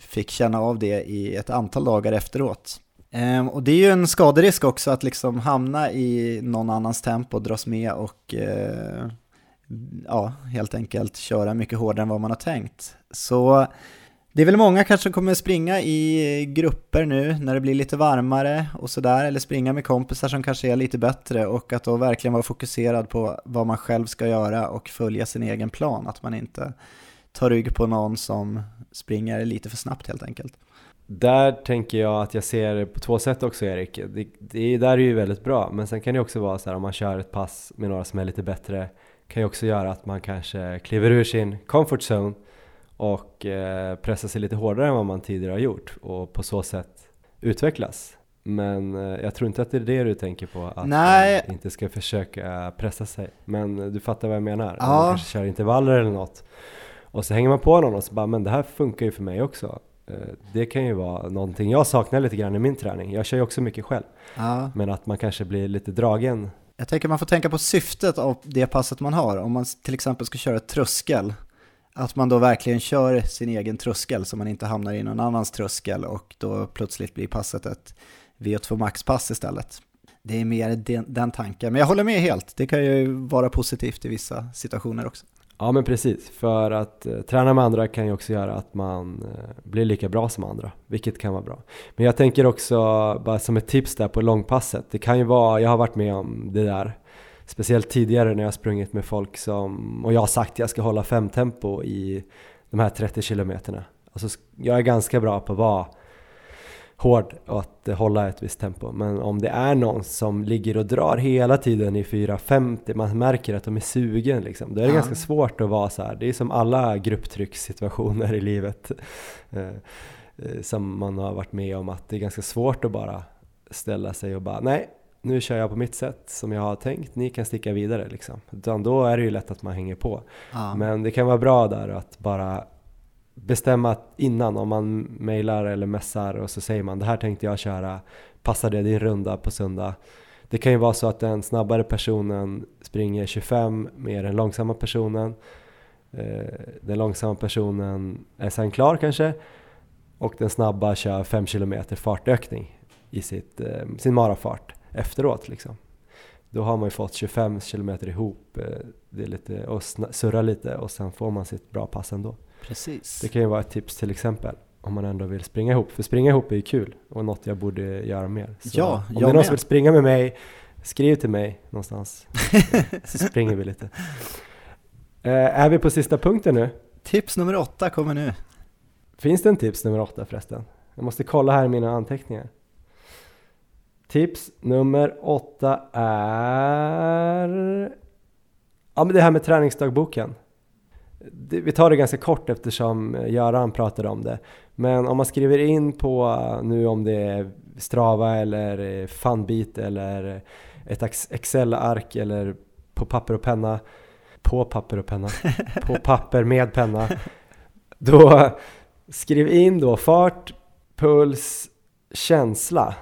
fick känna av det i ett antal dagar efteråt. Ehm, och det är ju en skaderisk också att liksom hamna i någon annans tempo, dras med och eh, ja, helt enkelt köra mycket hårdare än vad man har tänkt. Så det är väl många kanske som kommer springa i grupper nu när det blir lite varmare och sådär, eller springa med kompisar som kanske är lite bättre och att då verkligen vara fokuserad på vad man själv ska göra och följa sin egen plan, att man inte tar rygg på någon som springer lite för snabbt helt enkelt. Där tänker jag att jag ser det på två sätt också Erik. Det, det där är ju väldigt bra, men sen kan det också vara så här om man kör ett pass med några som är lite bättre kan ju också göra att man kanske kliver ur sin comfort zone och eh, pressar sig lite hårdare än vad man tidigare har gjort och på så sätt utvecklas. Men eh, jag tror inte att det är det du tänker på, att Nej. man inte ska försöka pressa sig. Men du fattar vad jag menar? Ja. Man kanske kör intervaller eller något och så hänger man på någon och så bara, men det här funkar ju för mig också. Eh, Det kan ju vara någonting jag saknar lite grann i min träning. Jag kör ju också mycket själv. Ja. Men att man kanske blir lite dragen. Jag tänker man får tänka på syftet av det passet man har. Om man till exempel ska köra tröskel, att man då verkligen kör sin egen tröskel så man inte hamnar i någon annans tröskel och då plötsligt blir passet ett VO2 max-pass istället. Det är mer den, den tanken, men jag håller med helt. Det kan ju vara positivt i vissa situationer också. Ja men precis, för att eh, träna med andra kan ju också göra att man eh, blir lika bra som andra, vilket kan vara bra. Men jag tänker också, bara som ett tips där på långpasset, det kan ju vara, jag har varit med om det där, speciellt tidigare när jag har sprungit med folk som, och jag har sagt att jag ska hålla fem tempo i de här 30 kilometerna. Alltså jag är ganska bra på att vara hård och att eh, hålla ett visst tempo. Men om det är någon som ligger och drar hela tiden i 4.50, man märker att de är sugen liksom. Då är det Ja. ganska svårt att vara så här. Det är som alla grupptryckssituationer i livet eh, eh, som man har varit med om att det är ganska svårt att bara ställa sig och bara nej, nu kör jag på mitt sätt som jag har tänkt, ni kan sticka vidare liksom. Utan då är det ju lätt att man hänger på. Ja. Men det kan vara bra där att bara bestämma innan om man mejlar eller messar och så säger man det här tänkte jag köra, passar det din runda på söndag? Det kan ju vara så att den snabbare personen springer 25 mer än långsamma personen. Eh, Den långsamma personen är sen klar kanske och den snabba kör 5 km fartökning i sitt, eh, sin marafart efteråt liksom. Då har man ju fått 25 km ihop, eh, det är lite, och surra lite och sen får man sitt bra pass ändå. Precis. Det kan ju vara ett tips till exempel om man ändå vill springa ihop, för springa ihop är ju kul och något jag borde göra mer. Så Ja, om det är någon som vill springa med mig, skriv till mig någonstans så springer vi lite. Eh, är vi på sista punkten nu? Tips nummer åtta kommer nu. Finns det en tips nummer åtta förresten? Jag måste kolla här i mina anteckningar. Tips nummer åtta är... Ja men det här med träningsdagboken. Vi tar det ganska kort eftersom Göran pratade om det. Men om man skriver in på eh, nu om det är Strava eller eh, Funbeat eller ett ex- Excel-ark eller på papper och penna. På papper och penna. På papper med penna. Då skriv in då fart, puls, känsla.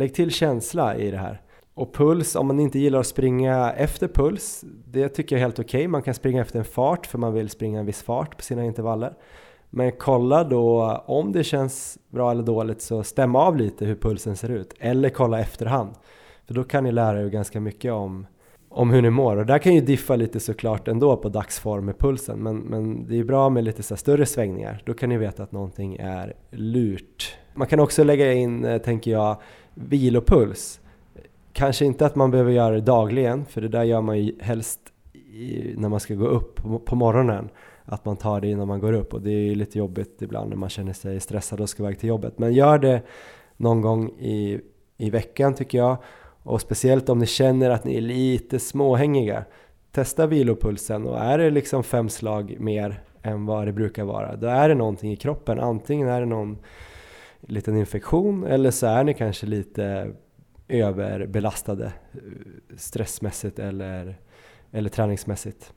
Lägg till känsla i det här. Och puls, om man inte gillar att springa efter puls, det tycker jag är helt okej. Man kan springa efter en fart för man vill springa en viss fart på sina intervaller. Men kolla då om det känns bra eller dåligt så stäm av lite hur pulsen ser ut. Eller kolla efterhand. För då kan ni lära er ganska mycket om, om hur ni mår. Och där kan ju diffa lite såklart ändå på dagsform med pulsen. Men, men det är bra med lite så här större svängningar. Då kan ni veta att någonting är lurt. Man kan också lägga in, eh, tänker jag, vilopuls. Kanske inte att man behöver göra det dagligen, för det där gör man ju helst i, när man ska gå upp på, på morgonen. Att man tar det innan man går upp och det är ju lite jobbigt ibland när man känner sig stressad och ska iväg till jobbet. Men gör det någon gång i, i veckan tycker jag. Och speciellt om ni känner att ni är lite småhängiga. Testa vilopulsen och är det liksom fem slag mer än vad det brukar vara, då är det någonting i kroppen. Antingen är det någon liten infektion eller så är ni kanske lite överbelastade eh, stressmässigt eller, eller träningsmässigt.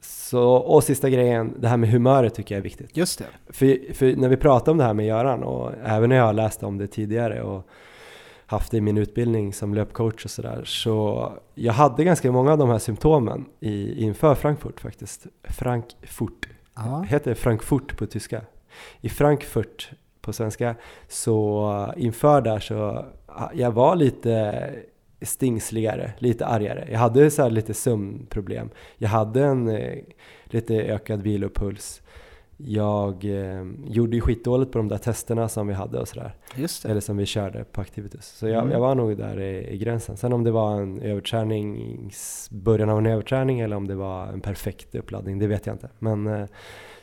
Så, och sista grejen, det här med humöret tycker jag är viktigt. Just det. För, för när vi pratar om det här med Göran och även när jag har läst om det tidigare och haft det i min utbildning som löpcoach och sådär så jag hade ganska många av de här symptomen i, inför Frankfurt faktiskt. Frankfurt, Ja. heter Frankfurt på tyska? I Frankfurt på svenska. Så inför där så, jag var lite stingsligare, lite argare. Jag hade så lite sömnproblem. Jag hade en eh, lite ökad vilopuls. Jag eh, gjorde ju skitdåligt på de där testerna som vi hade och sådär. Eller som vi körde på Activitus. Så jag, Mm. jag var nog där i, i gränsen. Sen om det var en överträning, början av en överträning eller om det var en perfekt uppladdning, det vet jag inte. Men eh,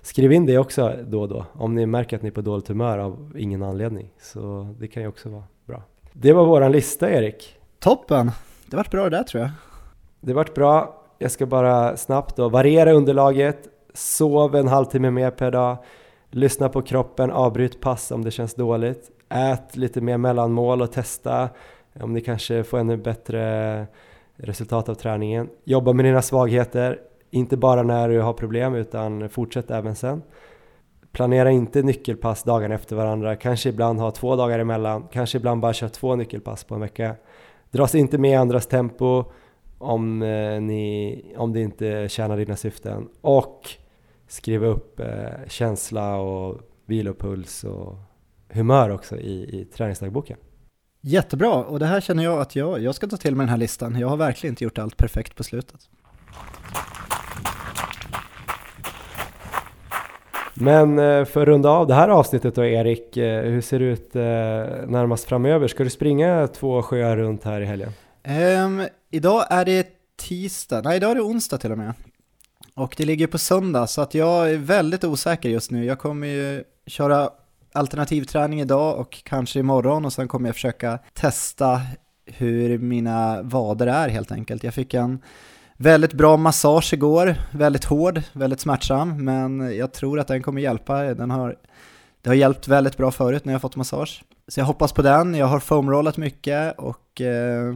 skriv in det också då och då. Om ni märker att ni är på dåligt humör av ingen anledning. Så det kan ju också vara bra. Det var våran lista Erik. Toppen! Det vart bra det där tror jag. Det vart bra. Jag ska bara snabbt då variera underlaget, sov en halvtimme mer per dag, lyssna på kroppen, avbryt pass om det känns dåligt, ät lite mer mellanmål och testa om ni kanske får ännu bättre resultat av träningen. Jobba med dina svagheter, inte bara när du har problem utan fortsätt även sen. Planera inte nyckelpass dagarna efter varandra, kanske ibland ha två dagar emellan, kanske ibland bara köra två nyckelpass på en vecka. Dras inte med i andras tempo om, eh, ni, om det inte tjänar dina syften och skriva upp eh, känsla och vilopuls och humör också i, i träningsdagboken. Jättebra, och det här känner jag att jag, jag ska ta till mig den här listan. Jag har verkligen inte gjort allt perfekt på slutet. Men eh, för att runda av det här avsnittet då Erik, eh, hur ser det ut eh, närmast framöver? Ska du springa två sjöar runt här i helgen? Um, idag är det tisdag, nej idag är det onsdag till och med. Och det ligger på söndag, så att jag är väldigt osäker just nu. Jag kommer ju köra alternativträning idag och kanske imorgon och sen kommer jag försöka testa hur mina vader är helt enkelt. Jag fick en väldigt bra massage igår, väldigt hård, väldigt smärtsam, men jag tror att den kommer hjälpa. Den har, det har hjälpt väldigt bra förut när jag fått massage. Så jag hoppas på den, jag har foamrollat mycket och eh,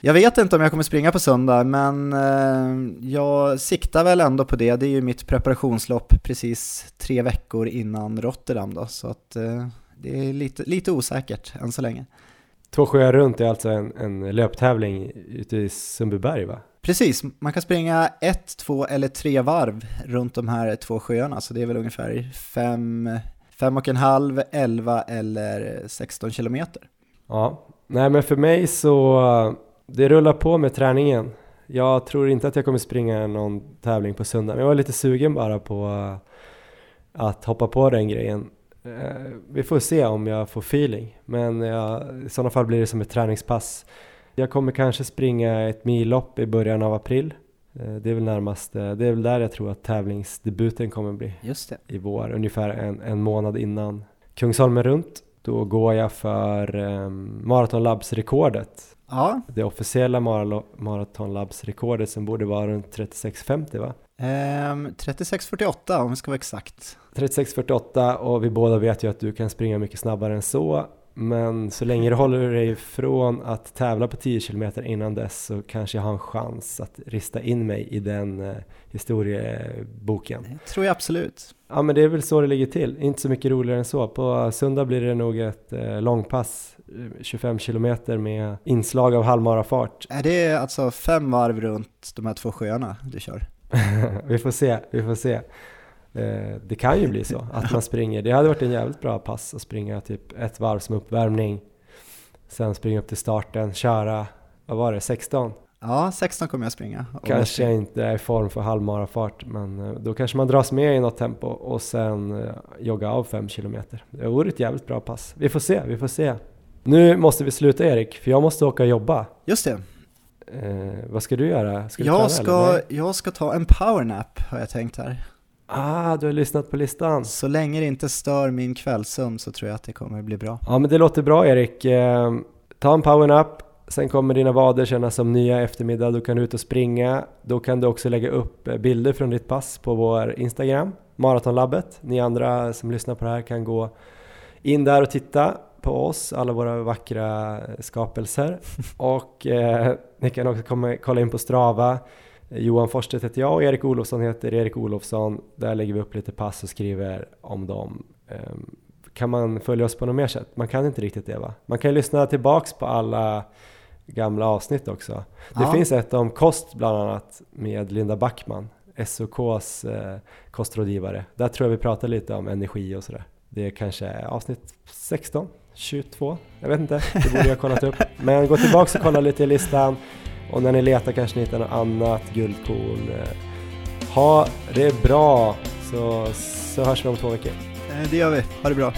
jag vet inte om jag kommer springa på söndag, men eh, jag siktar väl ändå på det. Det är ju mitt preparationslopp precis tre veckor innan Rotterdam då, så att eh, det är lite, lite osäkert än så länge. Två sjöar runt är alltså en, en löptävling ute i Sundbyberg va? Precis, man kan springa ett, två eller tre varv runt de här två sjöarna, så det är väl ungefär fem, fem och en halv, elva eller 16 kilometer. Ja, nej men för mig så det rullar på med träningen. Jag tror inte att jag kommer springa någon tävling på söndag, men jag var lite sugen bara på eh, att hoppa på den grejen. Eh, vi får se om jag får feeling, men jag, i sådana fall blir det som ett träningspass. Jag kommer kanske springa ett millopp i början av april. Eh, Det är väl närmast, eh, det är väl där jag tror att tävlingsdebuten kommer bli Just det. i vår, ungefär en, en månad innan Kungsholmen runt. Då går jag för um, Maratonlabs-rekordet. Ja, Det officiella Maralo- Maratonlabs-rekordet som borde vara runt 36.50 va? ehm, 36.48 om vi ska vara exakt. 36.48 och vi båda vet ju att du kan springa mycket snabbare än så. Men så länge du håller dig ifrån att tävla på 10 km innan dess så kanske jag har en chans att rista in mig i den eh, historieboken. Det tror jag absolut. Ja men det är väl så det ligger till, inte så mycket roligare än så. På söndag blir det nog ett eh, långpass, eh, 25 kilometer med inslag av halvmarafart. Är det alltså fem varv runt de här två sjöarna du kör? vi får se, vi får se. Eh, det kan ju bli så att man springer, det hade varit en jävligt bra pass att springa typ ett varv som uppvärmning. Sen springa upp till starten, köra, vad var det, 16? Ja, 16 kommer jag springa. Kanske jag inte är i form för halvmarafart men eh, då kanske man dras med i något tempo och sen eh, jogga av 5 kilometer. Det vore ett jävligt bra pass. Vi får se, vi får se. Nu måste vi sluta Erik, för jag måste åka och jobba. Just det, Eh, vad ska du göra? Ska du träna, jag eller? ska, jag ska ta en powernap har jag tänkt här. Ah, du har lyssnat på listan. Så länge det inte stör min kvällssömn så tror jag att det kommer bli bra. Ja men det låter bra Erik. Eh, ta en powernap, sen kommer dina vader kännas som nya eftermiddag. Då kan du ut och springa. Då kan du också lägga upp eh, bilder från ditt pass på vår Instagram, Maratonlabbet. Ni andra som lyssnar på det här kan gå in där och titta på oss, alla våra vackra skapelser. och eh, ni kan också komma, kolla in på Strava. Johan Forsstedt heter jag och Erik Olofsson heter Erik Olofsson. Där lägger vi upp lite pass och skriver om dem. Ehm, kan man följa oss på något mer sätt? Man kan inte riktigt det va? Man kan lyssna tillbaks på alla gamla avsnitt också. Det Ja. finns ett om kost bland annat med Linda Backman, SOKs eh, kostrådgivare. Där tror jag vi pratar lite om energi och sådär. Det kanske är avsnitt 16, 22, jag vet inte, det borde jag ha kollat upp. Men gå tillbaka och kolla lite i listan och när ni letar kanske ni hittar något annat guldkorn. Ha det bra så, så hörs vi om två veckor. Eh, det gör vi, ha det bra.